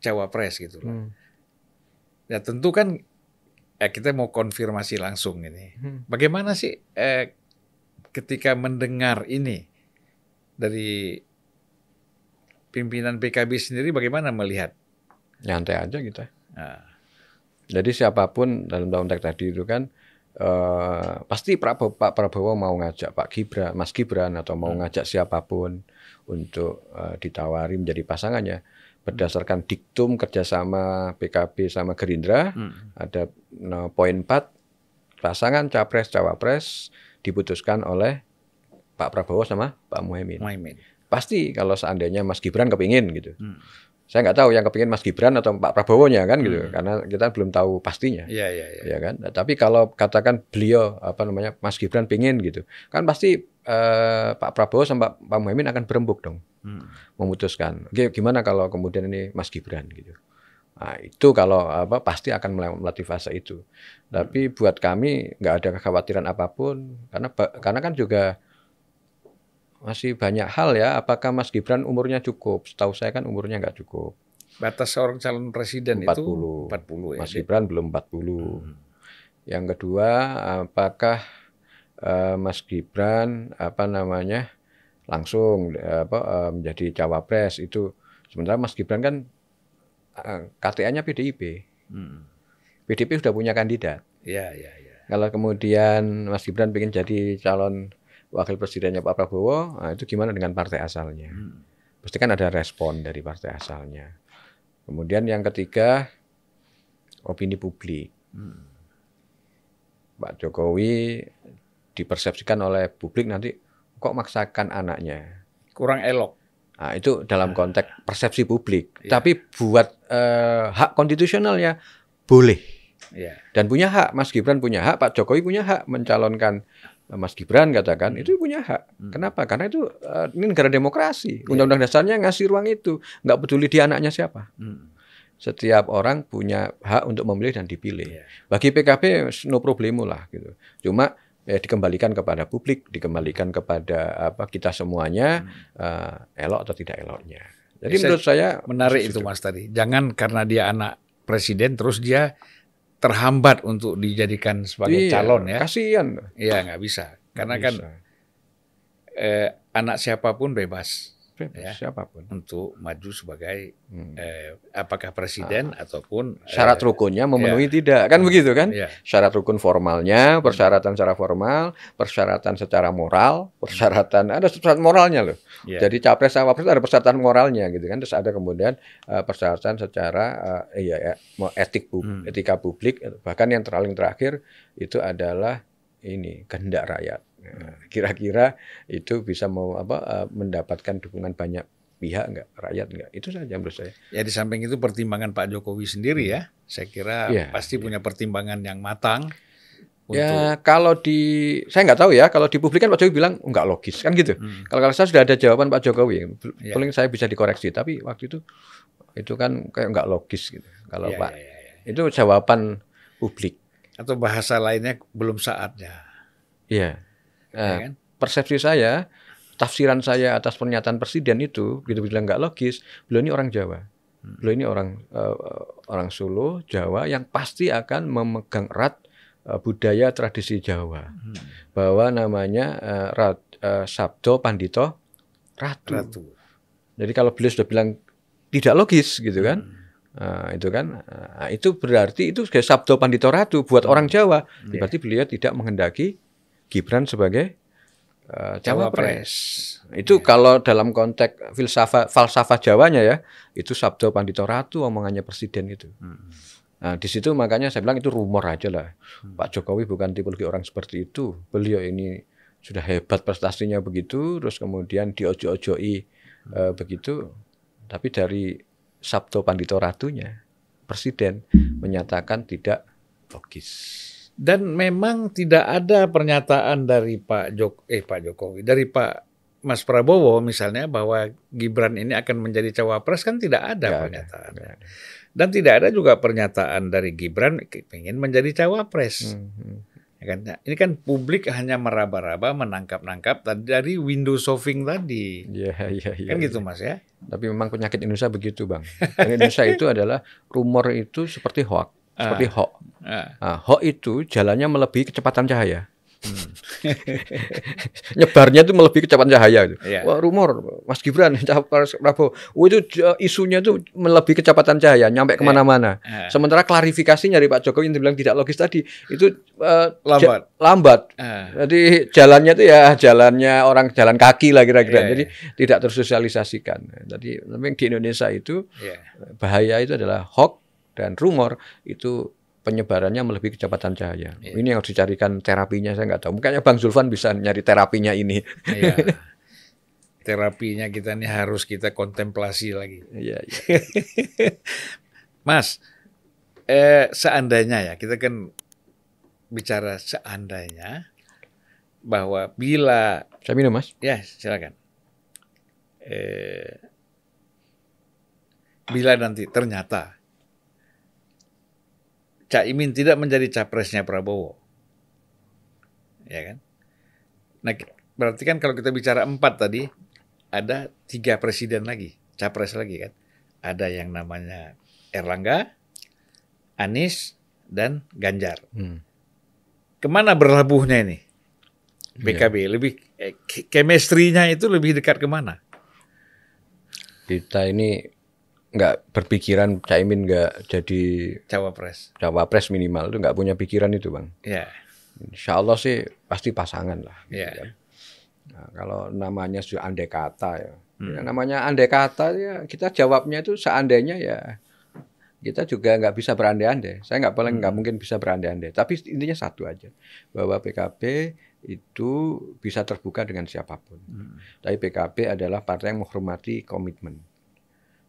cawapres gitu loh. Hmm. Ya tentu kan eh, kita mau konfirmasi langsung ini. Hmm. Bagaimana sih eh, ketika mendengar ini dari pimpinan PKB sendiri bagaimana melihat? Nyantai aja kita. Nah, Jadi siapa pun dalam konteks tadi itu kan eh, pasti Prabowo, Pak Prabowo mau ngajak Pak Gibran, Mas Gibran atau mau ngajak siapa pun untuk eh, ditawari menjadi pasangannya berdasarkan diktum kerjasama PKB sama Gerindra hmm. ada no, poin 4 pasangan capres cawapres diputuskan oleh Pak Prabowo sama Pak Muhaimin. Muhaimin. Pasti kalau seandainya Mas Gibran kepingin gitu. Hmm. Saya nggak tahu yang kepingin Mas Gibran atau Pak Prabowo-nya kan gitu, Hmm. karena kita belum tahu pastinya. Iya, iya, iya. ya kan. Nah, tapi kalau katakan beliau apa namanya Mas Gibran pingin gitu, kan pasti eh, Pak Prabowo sama Pak Muhaimin akan berembuk dong, Hmm. memutuskan. Oke, gimana kalau kemudian ini Mas Gibran gitu. Nah, itu kalau apa pasti akan melewati fase itu. Tapi buat kami nggak ada kekhawatiran apa pun karena karena kan juga masih banyak hal ya. Apakah Mas Gibran umurnya cukup? Setahu saya kan umurnya nggak cukup. Batas seorang calon presiden 40. itu 40 ya. Mas Gibran belum 40. Hmm. Yang kedua, apakah eh, Mas Gibran apa namanya langsung eh, apa eh, menjadi cawapres itu sementara Mas Gibran kan eh, KTA-nya PDIP. Hmm. PDIP sudah punya kandidat. Iya, iya, iya. Kalau kemudian Mas Gibran ingin jadi calon wakil presidennya Pak Prabowo, nah itu gimana dengan partai asalnya? Hmm. Pasti kan ada respon dari partai asalnya. Kemudian yang ketiga, opini publik. Hmm. Pak Jokowi dipersepsikan oleh publik nanti kok maksakan anaknya. Kurang elok. Nah, itu dalam konteks persepsi publik. Iya. Tapi buat eh, hak konstitusionalnya boleh. Iya. Dan punya hak, Mas Gibran punya hak, Pak Jokowi punya hak mencalonkan Mas Gibran katakan itu punya hak. Hmm. Kenapa? Karena itu eh, ini negara demokrasi. Undang-undang dasarnya ngasih ruang itu, nggak peduli dia anaknya siapa. Hmm. Setiap orang punya hak untuk memilih dan dipilih. Iya. Bagi PKB no problemo lah gitu. Cuma ya dikembalikan kepada publik, dikembalikan kepada apa kita semuanya eh, elok atau tidak eloknya. Jadi Saya- menurut saya Menarik itu. Mas tadi. Jangan karena dia anak presiden terus dia terhambat untuk dijadikan sebagai Iya, calon ya. Kasihan. Iya, nggak bisa. Karena kan Bisa. eh, anak siapa pun bebas Bebas, ya. siapa pun. untuk maju sebagai Hmm. eh, apakah presiden ataupun eh, Syarat rukunnya memenuhi tidak kan begitu kan? Iya. Syarat rukun formalnya, persyaratan secara formal, persyaratan secara moral, persyaratan ada persyaratan moralnya loh. Iya. Jadi capres cawapres ada persyaratan moralnya gitu kan. Terus ada kemudian eh, persyaratan secara eh, iya ya, etik pub- Hmm. etika publik bahkan yang paling terakhir itu adalah ini kehendak rakyat. Nah, Kira-kira itu bisa mau apa eh, mendapatkan dukungan banyak pihak enggak rakyat enggak itu saja menurut saya Ya di samping itu pertimbangan Pak Jokowi sendiri ya, saya kira Iya, pasti punya pertimbangan yang matang untuk ya kalau di saya nggak tahu ya kalau di publik kan Pak Jokowi bilang "Oh, nggak logis kan gitu Hmm. kalau kalau saya sudah ada jawaban Pak Jokowi Iya. paling saya bisa dikoreksi tapi waktu itu itu kan kayak nggak logis gitu kalau Iya, Pak iya, iya, iya. itu jawaban publik Atau bahasa lainnya belum saatnya. Iya. Ya Nah, kan? persepsi saya, tafsiran saya atas pernyataan presiden itu, gitu bilang nggak logis. Beliau ini orang Jawa. Hmm. Beliau ini orang eh, orang Solo, Jawa yang pasti akan memegang erat eh, budaya tradisi Jawa. Hmm. Bahwa namanya eh, rat, eh, Sabdo Pandito Ratu. Ratu. Jadi kalau beliau sudah bilang tidak logis gitu kan. Hmm. Nah, itu kan nah, itu berarti itu sebagai Sabdo Pandito Ratu buat orang Jawa. Iya. Berarti beliau tidak menghendaki Gibran sebagai eh, cawapres. Itu kalau dalam konteks filsafat falsafah Jawanya ya, itu Sabdo Pandito Ratu omongannya presiden itu. Hmm. Nah, di situ makanya saya bilang itu rumor aja lah. Hmm. Pak Jokowi bukan tipologi orang seperti itu. Beliau ini sudah hebat prestasinya begitu, terus kemudian diojo-ojoi eh, begitu. Tapi dari Sabdo Pandito Ratunya, presiden menyatakan tidak logis. Dan memang tidak ada pernyataan dari Pak Jok eh Pak Jokowi, dari Pak Mas Prabowo misalnya bahwa Gibran ini akan menjadi cawapres kan tidak ada ada, pernyataan. nggak ada. Dan tidak ada juga pernyataan dari Gibran ingin menjadi cawapres. Hmm, hmm. Ya kan? Nah, ini kan publik hanya meraba-raba, menangkap-nangkap tadi dari window shopping tadi. Iya, iya, iya. Kan iya. gitu Mas ya? Tapi memang penyakit Indonesia begitu, Bang. Indonesia [LAUGHS] itu adalah rumor itu seperti hoax, seperti hoax. Ah, Nah, hoax itu jalannya melebihi kecepatan cahaya. hmm. [LAUGHS] Nyebarnya itu melebihi kecepatan cahaya itu. Iya. Wah, rumor Mas Gibran [LAUGHS] capres Prabowo. Oh, itu j- isunya itu melebihi kecepatan cahaya, nyampe ke mana-mana. Ah, Sementara klarifikasinya dari Pak Jokowi yang dibilang tidak logis tadi itu eh, lambat. lambat. Ah, Jadi jalannya itu ya jalannya orang jalan kaki lah kira-kira. Iya, Jadi tidak tersosialisasikan. Jadi memang di Indonesia itu iya. bahaya itu adalah hoax dan rumor itu penyebarannya melebihi kecepatan cahaya. Iya. Ini yang harus dicarikan terapinya saya nggak tahu. Mungkin Bang Zulfan bisa nyari terapinya ini. Iya. [LAUGHS] Terapinya kita ini harus kita kontemplasi lagi. Iya, iya. [LAUGHS] Mas, eh, seandainya ya, kita kan bicara seandainya bahwa bila Saya minum Mas. ya silakan. Eh, bila nanti ternyata Caimin tidak menjadi capresnya Prabowo, ya kan? Nah, berarti kan kalau kita bicara empat tadi, ada tiga presiden lagi, capres lagi kan? Ada yang namanya Erlangga, Anies, dan Ganjar. Hmm. Ke mana berlabuhnya ini? Iya. PKB lebih eh, ke- chemistry-nya itu lebih dekat ke mana? Kita ini nggak berpikiran Caimin nggak jadi Cawapres. cawapres minimal itu nggak punya pikiran itu bang. Ya, Insya Allah sih pasti pasangan lah. gitu ya. kan. Nah, kalau namanya sudah andai kata ya, Hmm. Ya, namanya andai kata ya kita jawabnya itu seandainya ya kita juga nggak bisa berandai-andai. Saya nggak paling nggak mungkin bisa berandai-andai. Tapi intinya satu aja bahwa PKB itu bisa terbuka dengan siapa pun. Hmm. Tapi PKB adalah partai yang menghormati komitmen.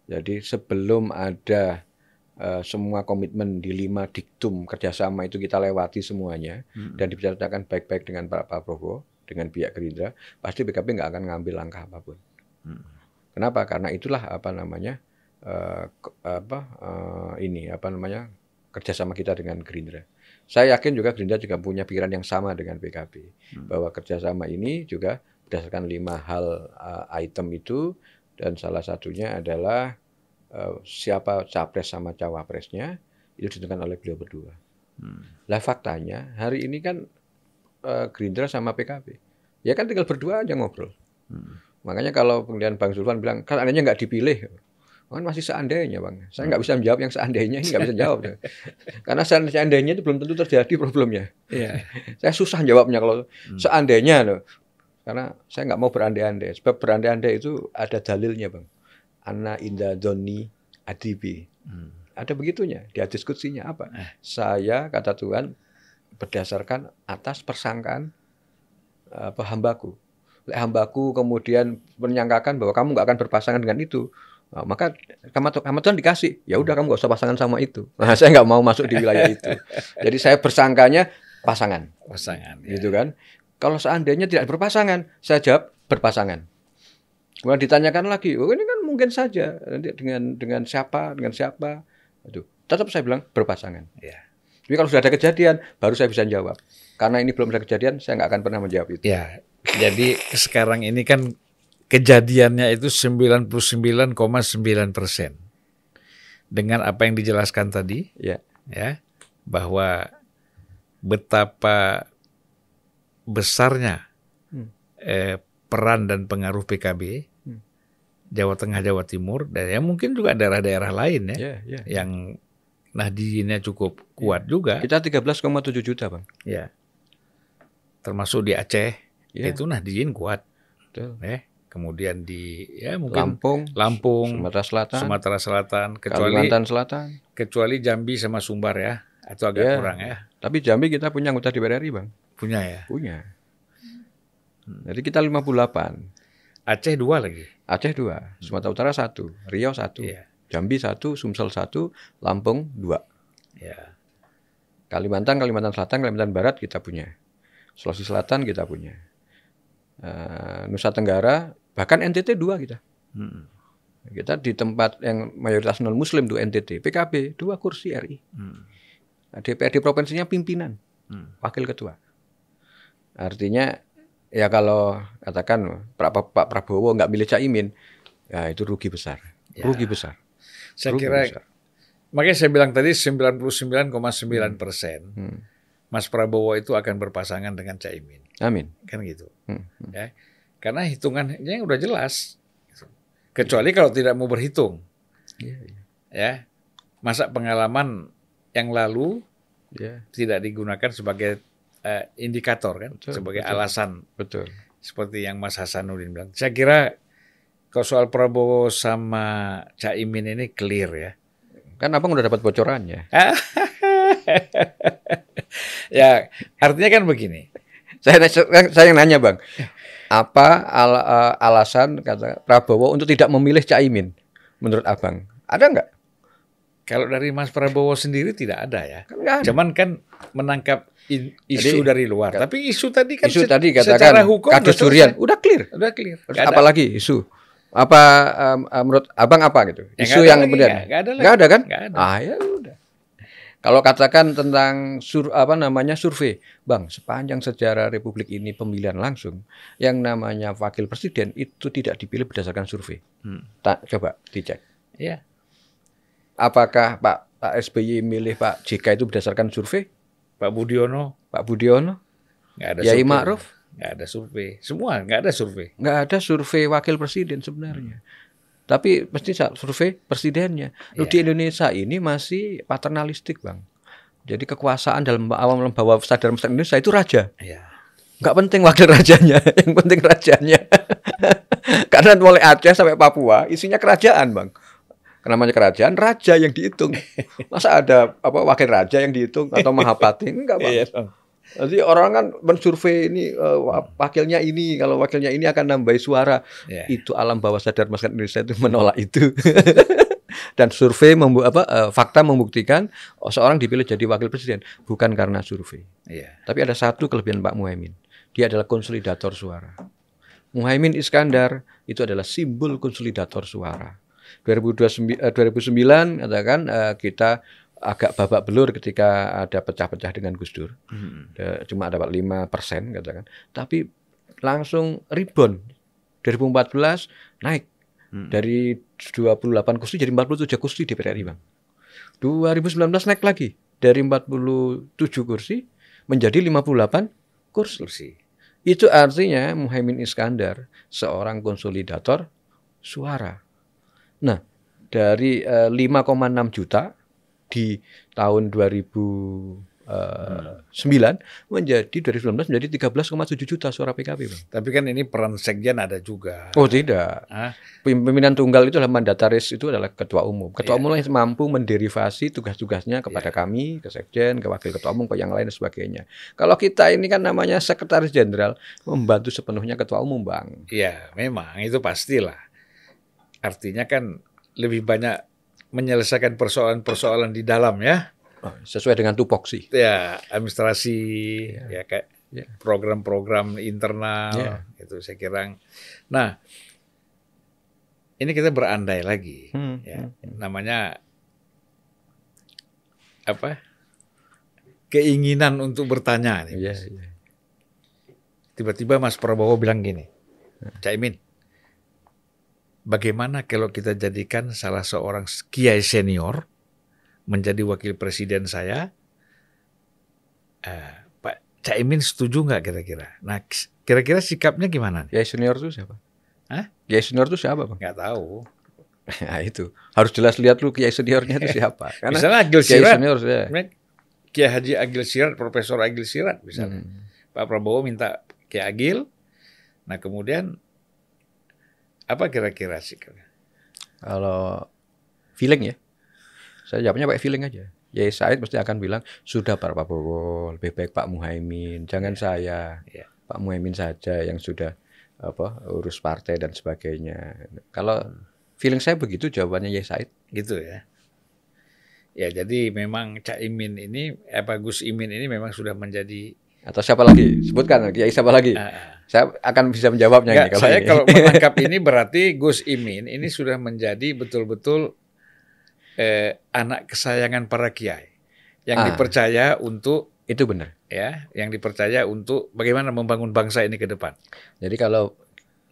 Jadi sebelum ada eh, semua komitmen di lima diktum kerjasama itu kita lewati semuanya Hmm. dan dibicarakan baik-baik dengan Pak Prabowo, dengan pihak Gerindra, pasti PKB nggak akan ngambil langkah apa pun. Hmm. Kenapa? Karena itulah apa namanya eh, ke- apa eh, ini apa namanya kerjasama kita dengan Gerindra. Saya yakin juga Gerindra juga punya pikiran yang sama dengan PKB Hmm. bahwa kerjasama ini juga berdasarkan lima hal eh, item itu dan salah satunya adalah eh, siapa capres sama cawapresnya itu ditentukan oleh beliau berdua. Hmm. Lah faktanya hari ini kan eh, Gerindra sama PKB. Ya kan tinggal berdua aja ngobrol. Hmm. Makanya kalau kemudian Bang Zulfan bilang kan seandainya nggak dipilih, kan masih seandainya bang. Saya nggak bisa menjawab yang seandainya ini nggak bisa jawab. [LAUGHS] Karena seandainya itu belum tentu terjadi problemnya. Iya. [LAUGHS] Saya susah jawabnya kalau Hmm. seandainya loh. Karena saya nggak mau berandai-andai. Sebab berandai-andai itu ada dalilnya bang. Ana inda doni adibi. Hmm. Ada begitunya. Dia diskusinya apa? Eh. Saya kata Tuhan berdasarkan atas persangkaan apa hambaku. Lek hambaku kemudian menyangkakan bahwa kamu nggak akan berpasangan dengan itu, nah, maka kamu Tuhan dikasih. Ya udah kamu nggak usah pasangan sama itu. Nah, saya nggak mau masuk di wilayah itu. [LAUGHS] Jadi saya bersangkanya pasangan, Pasangan. ya. gitu kan. Kalau seandainya tidak berpasangan, saya jawab berpasangan. Kemudian ditanyakan lagi, oh ini kan mungkin saja nanti dengan dengan siapa, dengan siapa. Aduh, tetap saya bilang berpasangan. Ya. Tapi kalau sudah ada kejadian, baru saya bisa jawab. Karena ini belum ada kejadian, saya nggak akan pernah menjawab itu. Ya, jadi sekarang ini kan kejadiannya itu 99,9 persen. Dengan apa yang dijelaskan tadi, Ya, ya, bahwa betapa besarnya Hmm. eh, peran dan pengaruh PKB Hmm. Jawa Tengah, Jawa Timur, dan ya mungkin juga daerah-daerah lain ya, ya, ya. yang Nahdliinnya cukup kuat juga, Kita 13,7 juta, Bang. ya. Termasuk di Aceh, Ya, itu Nahdliin kuat, betul. ya. Kemudian di ya mungkin Lampung, Lampung, Sumatera Selatan, Sumatera Selatan, kecuali Kalimantan Selatan. kecuali Jambi sama Sumbar ya, atau agak Ya. kurang ya, Tapi Jambi kita punya anggota DPR RI, Bang. Punya ya. Punya. Jadi kita 58. Aceh dua lagi. Aceh 2, Sumatera Utara 1, Riau 1, Iya. Jambi 1, Sumsel 1, Lampung 2. Ya. Kalimantan, Kalimantan Selatan, Kalimantan Barat kita punya. Sulawesi Selatan kita punya. Eh, Nusa Tenggara, bahkan NTT 2 kita. Hmm. Kita di tempat yang mayoritas non muslim tuh NTT, PKB 2 kursi RI. Hmm. Nah, DPRD provinsinya pimpinan, Hmm. wakil ketua. Artinya ya kalau katakan Pak, Prabowo nggak milih Caimin, ya itu rugi besar. Ya. Rugi besar. Saya Rugi kira besar. makanya saya bilang tadi 99,9 persen Hmm. Mas Prabowo itu akan berpasangan dengan Caimin, Amin. kan gitu. Hmm. Ya. Karena hitungannya udah jelas. Kecuali kalau tidak mau berhitung, Iya, iya. ya. Masa pengalaman yang lalu Ya, tidak digunakan sebagai eh, indikator kan, Betul, sebagai betul. alasan betul. seperti yang Mas Hasanuddin bilang. Saya kira kalau soal Prabowo sama Caimin ini clear ya. Kan abang udah dapat bocorannya. [LAUGHS] ya, artinya kan begini. Saya saya yang nanya bang, apa al- eh, alasan kata Prabowo untuk tidak memilih Caimin menurut abang? Ada nggak? Kalau dari Mas Prabowo sendiri tidak ada ya. Kan ada. Cuman kan menangkap isu Jadi, dari luar. Tapi isu tadi kan Isu tadi secara katakan hukum kados udah durian, selesai. udah clear. Udah clear. Terus ada. apalagi isu? Apa em, menurut abang apa gitu? Ya, Isu yang kemudian nggak- ada lagi. ada kan? Ada. Ah ya udah. Kalau katakan tentang sur apa namanya survei, bang, sepanjang sejarah Republik ini pemilihan langsung, yang namanya wakil presiden itu tidak dipilih berdasarkan survei. Hmm. Tak coba dicek. Iya. Apakah Pak Pak SBY milih Pak JK itu berdasarkan survei? Pak Budiono Pak Budiono? nggak ada Yai survei. Ma'ruf? Nggak ada survei. Semua nggak ada survei. Nggak ada survei wakil presiden sebenarnya. Tapi mesti survei presidennya. Loh, Iya. Di Indonesia ini masih paternalistik, Bang. Jadi kekuasaan dalam awam membawa sadar masyarakat Indonesia itu raja. Iya. Nggak penting wakil rajanya, [LAUGHS] yang penting rajanya. [LAUGHS] Karena mulai Aceh sampai Papua isinya kerajaan, Bang. Namanya kerajaan, raja yang dihitung. [LAUGHS] Masa ada apa wakil raja yang dihitung atau mahapati? [LAUGHS] Enggak, Bang. Iya. dong. Jadi orang kan mensurvei ini eh, wa- wakilnya ini, kalau wakilnya ini akan nambahi suara. Iya. Itu alam bawah sadar masyarakat Indonesia itu menolak itu. [LAUGHS] Dan survei membu apa eh, fakta membuktikan oh, seorang dipilih jadi wakil presiden bukan karena survei. Iya. Tapi ada satu kelebihan Pak Muhaimin. Dia adalah konsolidator suara. Muhaimin Iskandar itu adalah simbol konsolidator suara. 2029 eh, 2009 katakan eh, kita agak babak belur ketika ada pecah-pecah dengan Gus Dur. Hmm. Eh, cuma dapat 5 persen katakan. Tapi langsung rebound. 2014 naik Hmm. dari 28 kursi jadi 47 kursi di PRI Bang. 2019 naik lagi dari 47 kursi menjadi 58 kursi. Kursi. Itu artinya Muhaimin Iskandar seorang konsolidator suara. Nah, dari eh, 5,6 juta di tahun 2009 menjadi 2019 menjadi 13,7 juta suara PKB, Bang. Tapi kan ini peran sekjen ada juga. Oh, tidak. Hah? Pimpinan tunggal itu adalah mandataris itu adalah ketua umum. Ketua Iya. umum yang mampu menderivasi tugas-tugasnya kepada kami, ke sekjen, ke wakil ketua umum, ke yang lain dan sebagainya. Kalau kita ini kan namanya sekretaris jenderal membantu sepenuhnya ketua umum, Bang. Iya, memang itu pastilah. Artinya kan lebih banyak menyelesaikan persoalan-persoalan di dalam ya. Oh, sesuai dengan tupoksi. Ya, administrasi ya kayak Iya. program-program internal Iya. itu saya kira. Nah, ini kita berandai lagi Hmm, ya. Namanya apa? keinginan untuk bertanya. nih. Iya, iya. Tiba-tiba Mas Prabowo bilang gini, Caimin, bagaimana kalau kita jadikan salah seorang kiai senior menjadi wakil presiden saya? Eh, Pak Caimin setuju nggak kira-kira? Nah, kira-kira sikapnya gimana? Kiai senior itu siapa? Hah? Kiai senior itu siapa, Bang? Nggak tahu. Nah, [LAUGHS] itu. Harus jelas lihat lu kiai seniornya itu [LAUGHS] siapa. Karena Misalnya Agil kiai Sirat, senior ya. Kiai Haji Agil Sirat, Profesor Agil Sirat misalnya. Hmm. Pak Prabowo minta Kiai Agil. Nah kemudian apa kira-kira sikapnya? Kalau feeling ya, saya jawabnya pakai feeling aja. Yai Said pasti akan bilang sudah Pak Prabowo, lebih baik Pak Muhaimin, jangan saya, Iya. Pak Muhaimin saja yang sudah apa urus partai dan sebagainya. Kalau feeling saya begitu jawabannya Yai Said. Gitu ya. Ya jadi memang Cak Imin ini, apa Gus Imin ini memang sudah menjadi. Atau siapa lagi? Sebutkan Kiai siapa lagi? Ah, Saya akan bisa menjawabnya Enggak, ini kalau saya ini. kalau menangkap [LAUGHS] ini berarti Gus Imin ini sudah menjadi betul-betul eh, anak kesayangan para kiai yang Ah. dipercaya untuk itu benar. ya, yang dipercaya untuk bagaimana membangun bangsa ini ke depan. Jadi kalau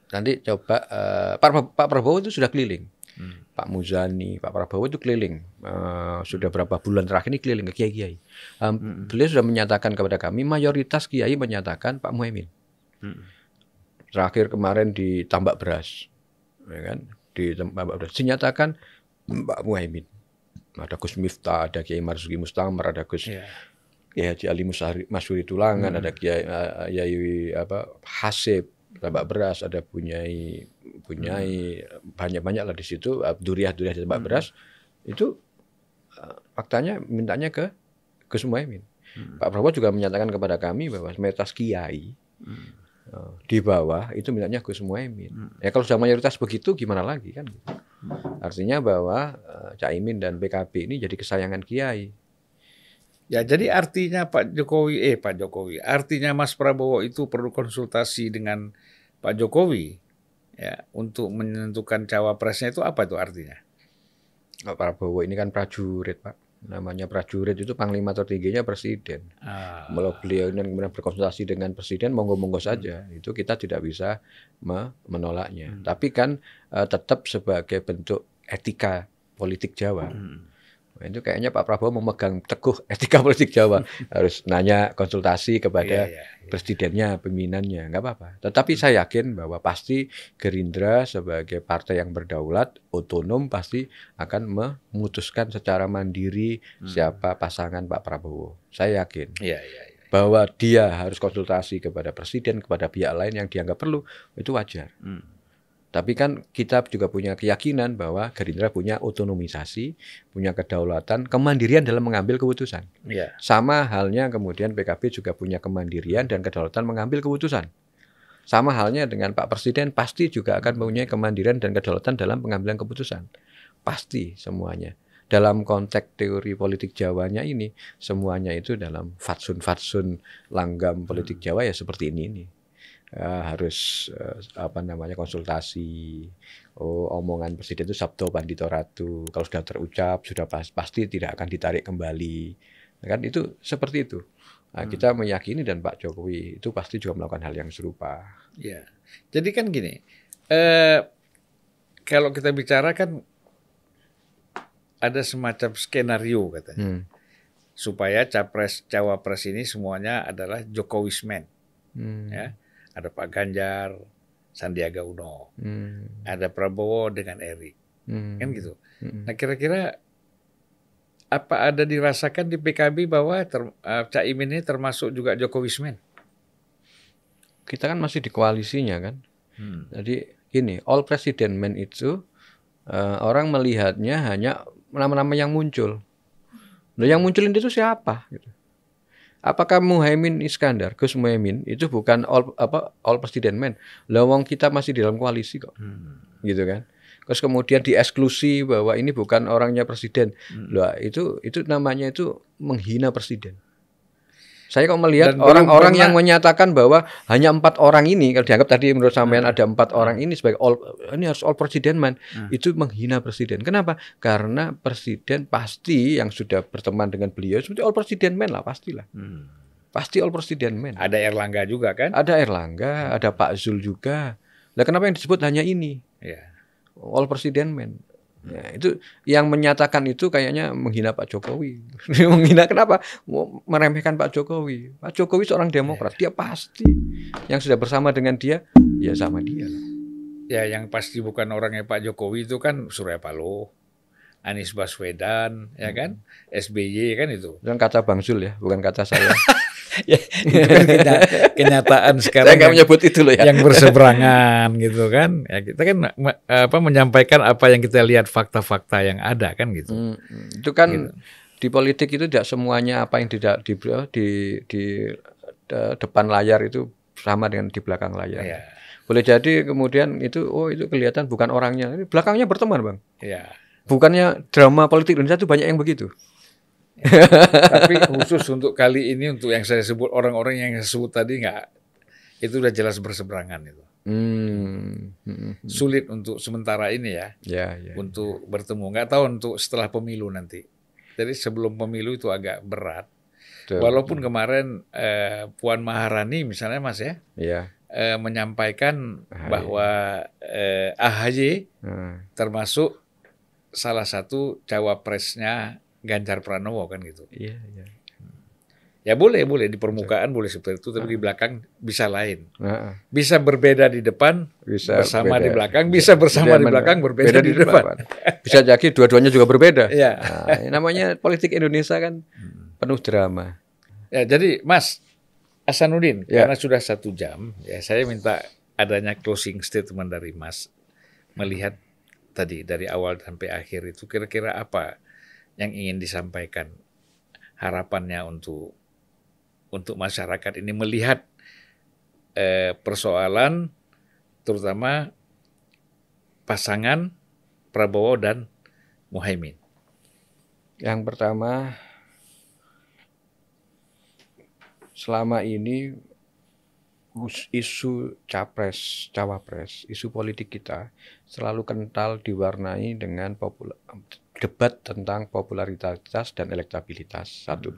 nanti coba eh, Pak, Pak Prabowo itu sudah keliling. Hmm. Pak Muzani, Pak Prabowo itu keliling. Eh, sudah berapa bulan terakhir ini keliling ke kiai-kiai. Em, Hmm. Beliau sudah menyatakan kepada kami, mayoritas kiai menyatakan Pak Muhaimin. Hmm. Terakhir kemarin di Tambak Beras, ya kan? Di Tambak Beras dinyatakan Pak Muhaimin. Ada Gus Miftah, ada Kiai Marzuki Mustamar, ada Gus Ya. Kiai Haji Ali Musari- Masuri Tulangan, Hmm. ada Kiai eh, Yai apa Hasib, Tambak Beras, ada Bunyai Bunyai banyak-banyak lah di situ Duriah-duriah di Tambak Hmm. Beras. Itu eh, faktanya mintanya ke Gus Muhaimin. Hmm. Pak Prabowo juga menyatakan kepada kami bahwa mayoritas kiai Hmm. Di bawah itu mintanya Gus Muhaimin. Hmm. Ya kalau sudah mayoritas begitu gimana lagi kan? Artinya bahwa eh, Caimin dan PKB ini jadi kesayangan kiai. Ya, jadi artinya Pak Jokowi, eh Pak Jokowi, artinya Mas Prabowo itu perlu konsultasi dengan Pak Jokowi ya untuk menentukan cawapresnya itu apa itu artinya? Pak Prabowo ini kan prajurit, Pak. Namanya prajurit itu panglima tertingginya presiden. Ah, Kalau beliau ini kemudian berkonsultasi dengan presiden, monggo-monggo saja. Itu kita tidak bisa me- menolaknya. Hmm. Tapi kan eh, tetap sebagai bentuk etika politik Jawa. hmm. Itu kayaknya Pak Prabowo memegang teguh [LAUGHS] etika politik Jawa. Harus nanya konsultasi kepada Iya, iya, iya. presidennya, pimpinannya, nggak apa-apa. Tetapi saya yakin bahwa pasti Gerindra sebagai partai yang berdaulat, otonom pasti akan memutuskan secara mandiri Hmm. siapa pasangan Pak Prabowo. Saya yakin Iya, iya, iya. bahwa dia harus konsultasi kepada presiden, kepada pihak lain yang dianggap perlu, itu wajar. Hmm. Tapi kan kita juga punya keyakinan bahwa Gerindra punya otonomisasi, punya kedaulatan, kemandirian dalam mengambil keputusan. Iya. Sama halnya kemudian PKB juga punya kemandirian dan kedaulatan mengambil keputusan. Sama halnya dengan Pak Presiden pasti juga akan mempunyai kemandirian dan kedaulatan dalam pengambilan keputusan. Pasti semuanya. Dalam konteks teori politik Jawanya ini, semuanya itu dalam fatsun-fatsun langgam politik Jawa ya seperti ini nih. Eh, harus eh, apa namanya konsultasi. Oh, omongan presiden itu sabdo pandito ratu. Kalau sudah terucap sudah pas, pasti tidak akan ditarik kembali. Kan itu seperti itu. Nah, Hmm. kita meyakini dan Pak Jokowi itu pasti juga melakukan hal yang serupa. Iya. Jadi kan gini, eh, kalau kita bicara kan ada semacam skenario katanya Hmm. supaya capres cawapres ini semuanya adalah Jokowismen. Hmm. Ya. Ada Pak Ganjar, Sandiaga Uno, Hmm. ada Prabowo dengan Erik, Hmm. kan gitu. Hmm. Nah kira-kira apa ada dirasakan di PKB bahwa ter, eh, Cak Imin ini termasuk juga Jokowismen? Kita kan masih di koalisinya kan. Hmm. Jadi gini, all president men itu eh, orang melihatnya hanya nama-nama yang muncul. Nah, yang munculin itu siapa? Gitu. Apakah Muhaimin Iskandar, Gus Muhaimin itu bukan all apa all president men? Lah wong kita masih di dalam koalisi kok, Hmm. gitu kan? Terus kemudian dieksklusi bahwa ini bukan orangnya presiden. Hmm. Lah itu itu namanya itu menghina presiden. Saya kok melihat orang-orang yang menyatakan bahwa hanya empat orang ini, kalau dianggap tadi menurut sampean Hmm. ada empat orang ini sebagai all, ini harus all presiden man, Hmm. itu menghina presiden. Kenapa? Karena presiden pasti yang sudah berteman dengan beliau seperti all presiden man lah pastilah, Hmm. pasti all presiden man. Ada Erlangga juga kan? Ada Erlangga, ada Pak Zul juga. Lah kenapa yang disebut hanya ini? Ya. all presiden man. Ya, itu yang menyatakan itu kayaknya menghina Pak Jokowi. [LAUGHS] menghina kenapa? Mau Meremehkan Pak Jokowi. Pak Jokowi seorang demokrat, dia pasti yang sudah bersama dengan dia, ya sama dia lah. Ya yang pasti bukan orangnya Pak Jokowi itu kan Surya Paloh, Anies Baswedan, ya kan? SBY kan itu. Dan kata Bang Zul ya, bukan kata saya. [LAUGHS] ya, [LAUGHS] itu kan kenya- kenyataan saya sekarang nggak yang, menyebut itu loh ya. yang berseberangan gitu kan. Ya kita kan me- apa menyampaikan apa yang kita lihat fakta-fakta yang ada kan gitu. Hmm, hmm. itu kan Gitu. di politik itu tidak semuanya apa yang tidak di di di de- depan layar itu sama dengan di belakang layar. Ya. Boleh jadi kemudian itu oh itu kelihatan bukan orangnya. Belakangnya berteman, Bang. Ya. Bukannya drama politik Indonesia itu banyak yang begitu. Tapi khusus untuk kali ini untuk yang saya sebut orang-orang yang saya sebut tadi nggak itu udah jelas berseberangan itu. Hmm. hmm, hmm. Sulit untuk sementara ini ya Ya, ya. untuk bertemu. Nggak tahu untuk setelah pemilu nanti. Jadi sebelum pemilu itu agak berat. Betul. Walaupun kemarin eh, Puan Maharani misalnya Mas ya ya. eh, menyampaikan bahwa eh, AHY Nah, termasuk salah satu cawapresnya Ganjar Pranowo kan gitu. iya, iya. Ya boleh, boleh di permukaan boleh seperti itu, tapi di belakang bisa lain. Nah, Bisa berbeda di depan, bisa bersama beda. di belakang, bisa bersama Dia di belakang, berbeda di depan. Bisa jadi dua-duanya juga berbeda. Ya. Nah, namanya politik Indonesia kan penuh drama. ya, jadi Mas Hasanuddin, Ya. karena sudah satu jam, ya saya minta adanya closing statement dari Mas melihat tadi dari awal sampai akhir itu kira-kira apa yang ingin disampaikan harapannya untuk untuk masyarakat ini melihat eh, persoalan terutama pasangan Prabowo dan Muhaimin. Yang pertama, selama ini isu capres, cawapres, isu politik kita selalu kental diwarnai dengan popula- debat tentang popularitas dan elektabilitas. Satu,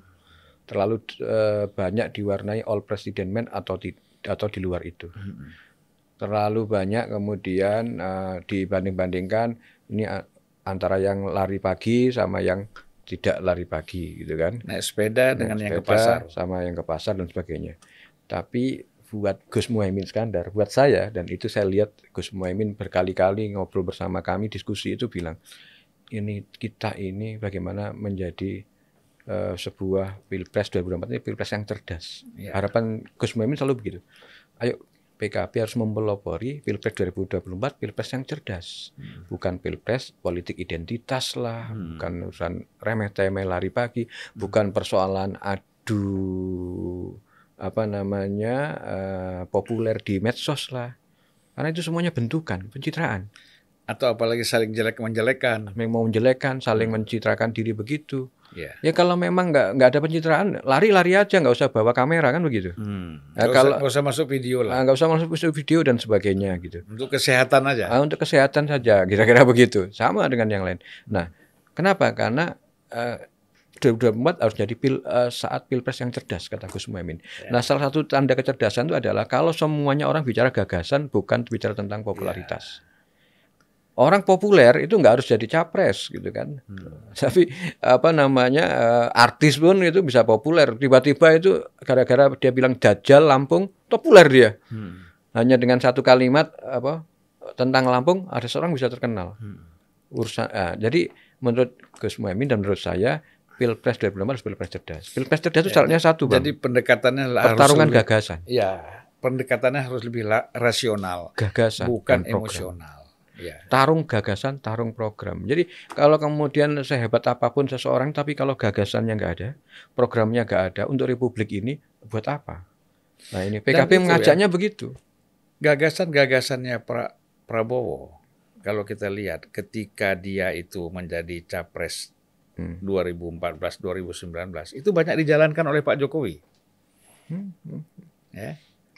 terlalu eh, banyak diwarnai all president man atau di, atau di luar itu. Terlalu banyak kemudian eh, dibanding-bandingkan ini antara yang lari pagi sama yang tidak lari pagi gitu kan. Naik sepeda Naik dengan yang ke sepeda pasar. sama yang ke pasar dan sebagainya. Tapi buat Gus Muhaimin Skandar, buat saya dan itu saya lihat Gus Muhaimin berkali-kali ngobrol bersama kami diskusi itu bilang ini kita ini bagaimana menjadi eh, sebuah pilpres 2024 ini pilpres yang cerdas. Ya. Harapan Gus Muhaimin selalu begitu. Ayo PKB harus mempelopori pilpres 2024 pilpres yang cerdas, bukan pilpres politik identitas lah, Hmm. bukan urusan remeh temeh lari pagi, bukan persoalan adu apa namanya eh, populer di medsos lah, karena itu semuanya bentukan pencitraan, Atau apalagi saling jelek menjelekan. yang mau menjelekkan, saling mencitrakan diri begitu. Ya. Ya kalau memang nggak nggak ada pencitraan, lari-lari aja nggak usah bawa kamera kan begitu. Hmm. Nah, kalau- usah, nggak usah masuk video lah. Ah, nggak usah masuk video dan sebagainya gitu. Untuk kesehatan aja. Ah, untuk kesehatan saja, [LAUGHS] kira-kira begitu. Sama dengan yang lain. Nah, kenapa? Karena eh, 2024 harus jadi pil, eh, saat pilpres yang cerdas, kata Gus Muhaimin. Nah, salah satu tanda kecerdasan itu adalah kalau semuanya orang bicara gagasan, bukan bicara tentang popularitas. Orang populer itu nggak harus jadi capres gitu kan. Tapi apa namanya eh, artis pun itu bisa populer. Tiba-tiba itu gara-gara dia bilang Dajjal Lampung, populer dia. Hmm. hanya dengan satu kalimat apa tentang Lampung ada seorang bisa terkenal. Urusan ah, jadi menurut Gus Muhaimin dan menurut saya pilpres 2024 harus pilpres cerdas. Pilpres cerdas itu syaratnya satu bang. Jadi pendekatannya harus pertarungan lebih, gagasan. Ya, pendekatannya harus lebih la- rasional, gagasan bukan emosional. Ya. tarung gagasan tarung program jadi kalau kemudian sehebat apa pun seseorang tapi kalau gagasannya nggak ada programnya nggak ada untuk republik ini buat apa nah ini PKB itu mengajaknya begitu Gagasan-gagasannya pra- Prabowo, kalau kita lihat ketika dia itu menjadi capres Hmm. 2014-2019, itu banyak dijalankan oleh Pak Jokowi. Hmm, hmm. ya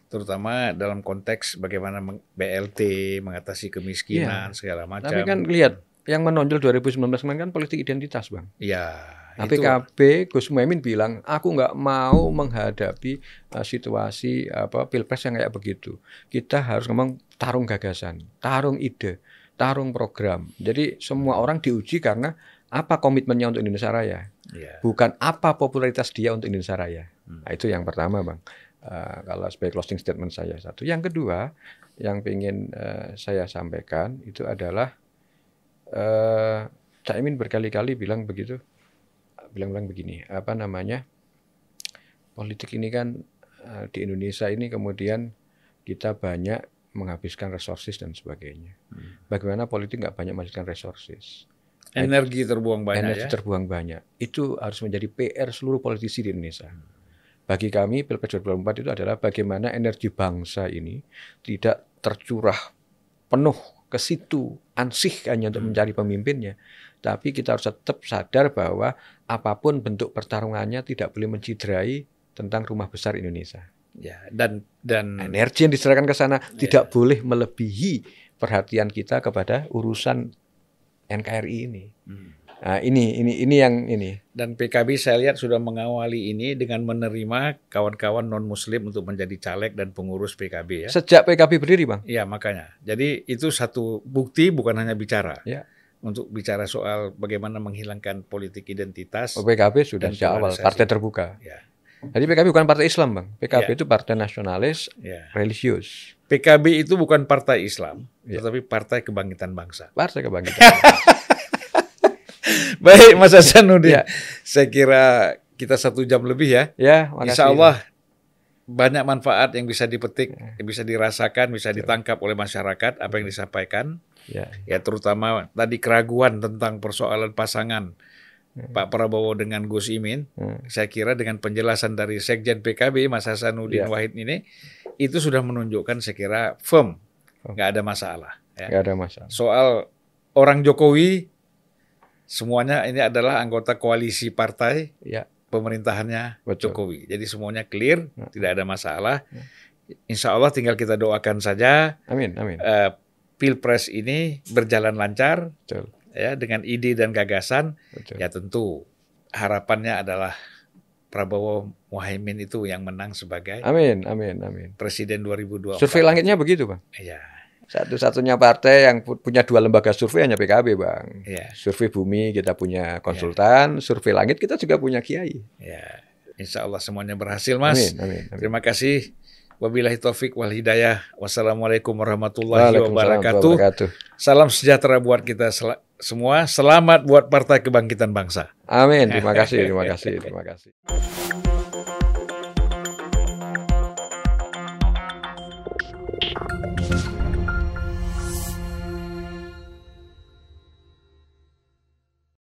terutama dalam konteks bagaimana BLT mengatasi kemiskinan segala macam. Tapi kan lihat yang menonjol 2019 kemarin kan politik identitas, Bang. ya Nah, itu PKB Gus Muhaimin bilang, aku nggak mau menghadapi uh, situasi apa pilpres yang kayak begitu. Kita harus ngomong tarung gagasan, tarung ide, tarung program. Jadi semua orang diuji karena apa komitmennya untuk Indonesia Raya, ya. bukan apa popularitas dia untuk Indonesia Raya. Hmm. Nah, itu yang pertama, bang. Uh, kalau sebagai closing statement saya satu. Yang kedua, yang ingin uh, saya sampaikan itu adalah uh, Caimin berkali-kali bilang begitu bilang-bilang begini, apa namanya? Politik ini kan eh, di Indonesia ini kemudian kita banyak menghabiskan resources dan sebagainya. Hmm. Bagaimana politik nggak banyak menghabiskan resources? energi terbuang banyak energi ya. terbuang banyak. Itu harus menjadi PR seluruh politisi di Indonesia. Bagi kami Pilpres 2024 itu adalah bagaimana energi bangsa ini tidak tercurah penuh ke situ ansih hanya untuk Hmm. mencari pemimpinnya, tapi kita harus tetap sadar bahwa apa pun bentuk pertarungannya tidak boleh menciderai tentang rumah besar Indonesia. ya dan dan Energi yang diserahkan ke sana Iya. tidak boleh melebihi perhatian kita kepada urusan NKRI ini. Hmm. Nah, ini ini ini yang ini. dan PKB saya lihat sudah mengawali ini dengan menerima kawan-kawan non Muslim untuk menjadi caleg dan pengurus PKB ya. Sejak PKB berdiri, Bang. Iya makanya. Jadi itu satu bukti bukan hanya bicara. Ya. Untuk bicara soal bagaimana menghilangkan politik identitas. PKB sudah sejak awal partai terbuka. Ya. Jadi PKB bukan partai Islam, Bang. PKB Ya. itu partai nasionalis Ya. religius. PKB itu bukan partai Islam, Ya. tetapi Partai Kebangkitan Bangsa. Partai kebangkitan. [LAUGHS] [LAUGHS] Baik, Mas Hasanuddin. Ya. Saya kira kita satu jam lebih ya. ya, makasih. Insya Allah banyak manfaat yang bisa dipetik, Ya. yang bisa dirasakan, bisa ditangkap oleh masyarakat apa yang disampaikan. Ya. Ya terutama tadi keraguan tentang persoalan pasangan Pak Prabowo dengan Gus Imin. Hmm. Saya kira dengan penjelasan dari Sekjen PKB Mas Hasanuddin Ya. Wahid ini itu sudah menunjukkan saya kira firm, Firm. nggak ada masalah. Ya. Nggak ada masalah. Soal orang Jokowi semuanya ini adalah anggota koalisi partai Ya, pemerintahannya Betul. Jokowi. Jadi semuanya clear, Ya. tidak ada masalah. Ya. Insya Allah tinggal kita doakan saja amin, amin. eh, pilpres ini berjalan lancar Betul, ya dengan ide dan gagasan. betul. Ya tentu harapannya adalah Prabowo Muhaimin itu yang menang sebagai Amin, amin, amin. presiden 2024. Survei langitnya begitu, Bang. Ya, Satu-satunya partai yang pu- punya dua lembaga survei hanya PKB, Bang. ya, Survei bumi kita punya konsultan, survei langit kita juga punya kiai. ya. Insya Allah semuanya berhasil, Mas. Amin, amin, amin. Terima kasih. Wabillahi taufik wal hidayah. Wassalamualaikum warahmatullahi wabarakatuh. wabarakatuh. Salam sejahtera buat kita sel- semua. Selamat buat Partai Kebangkitan Bangsa. Amin. Terima kasih, terima kasih, terima kasih.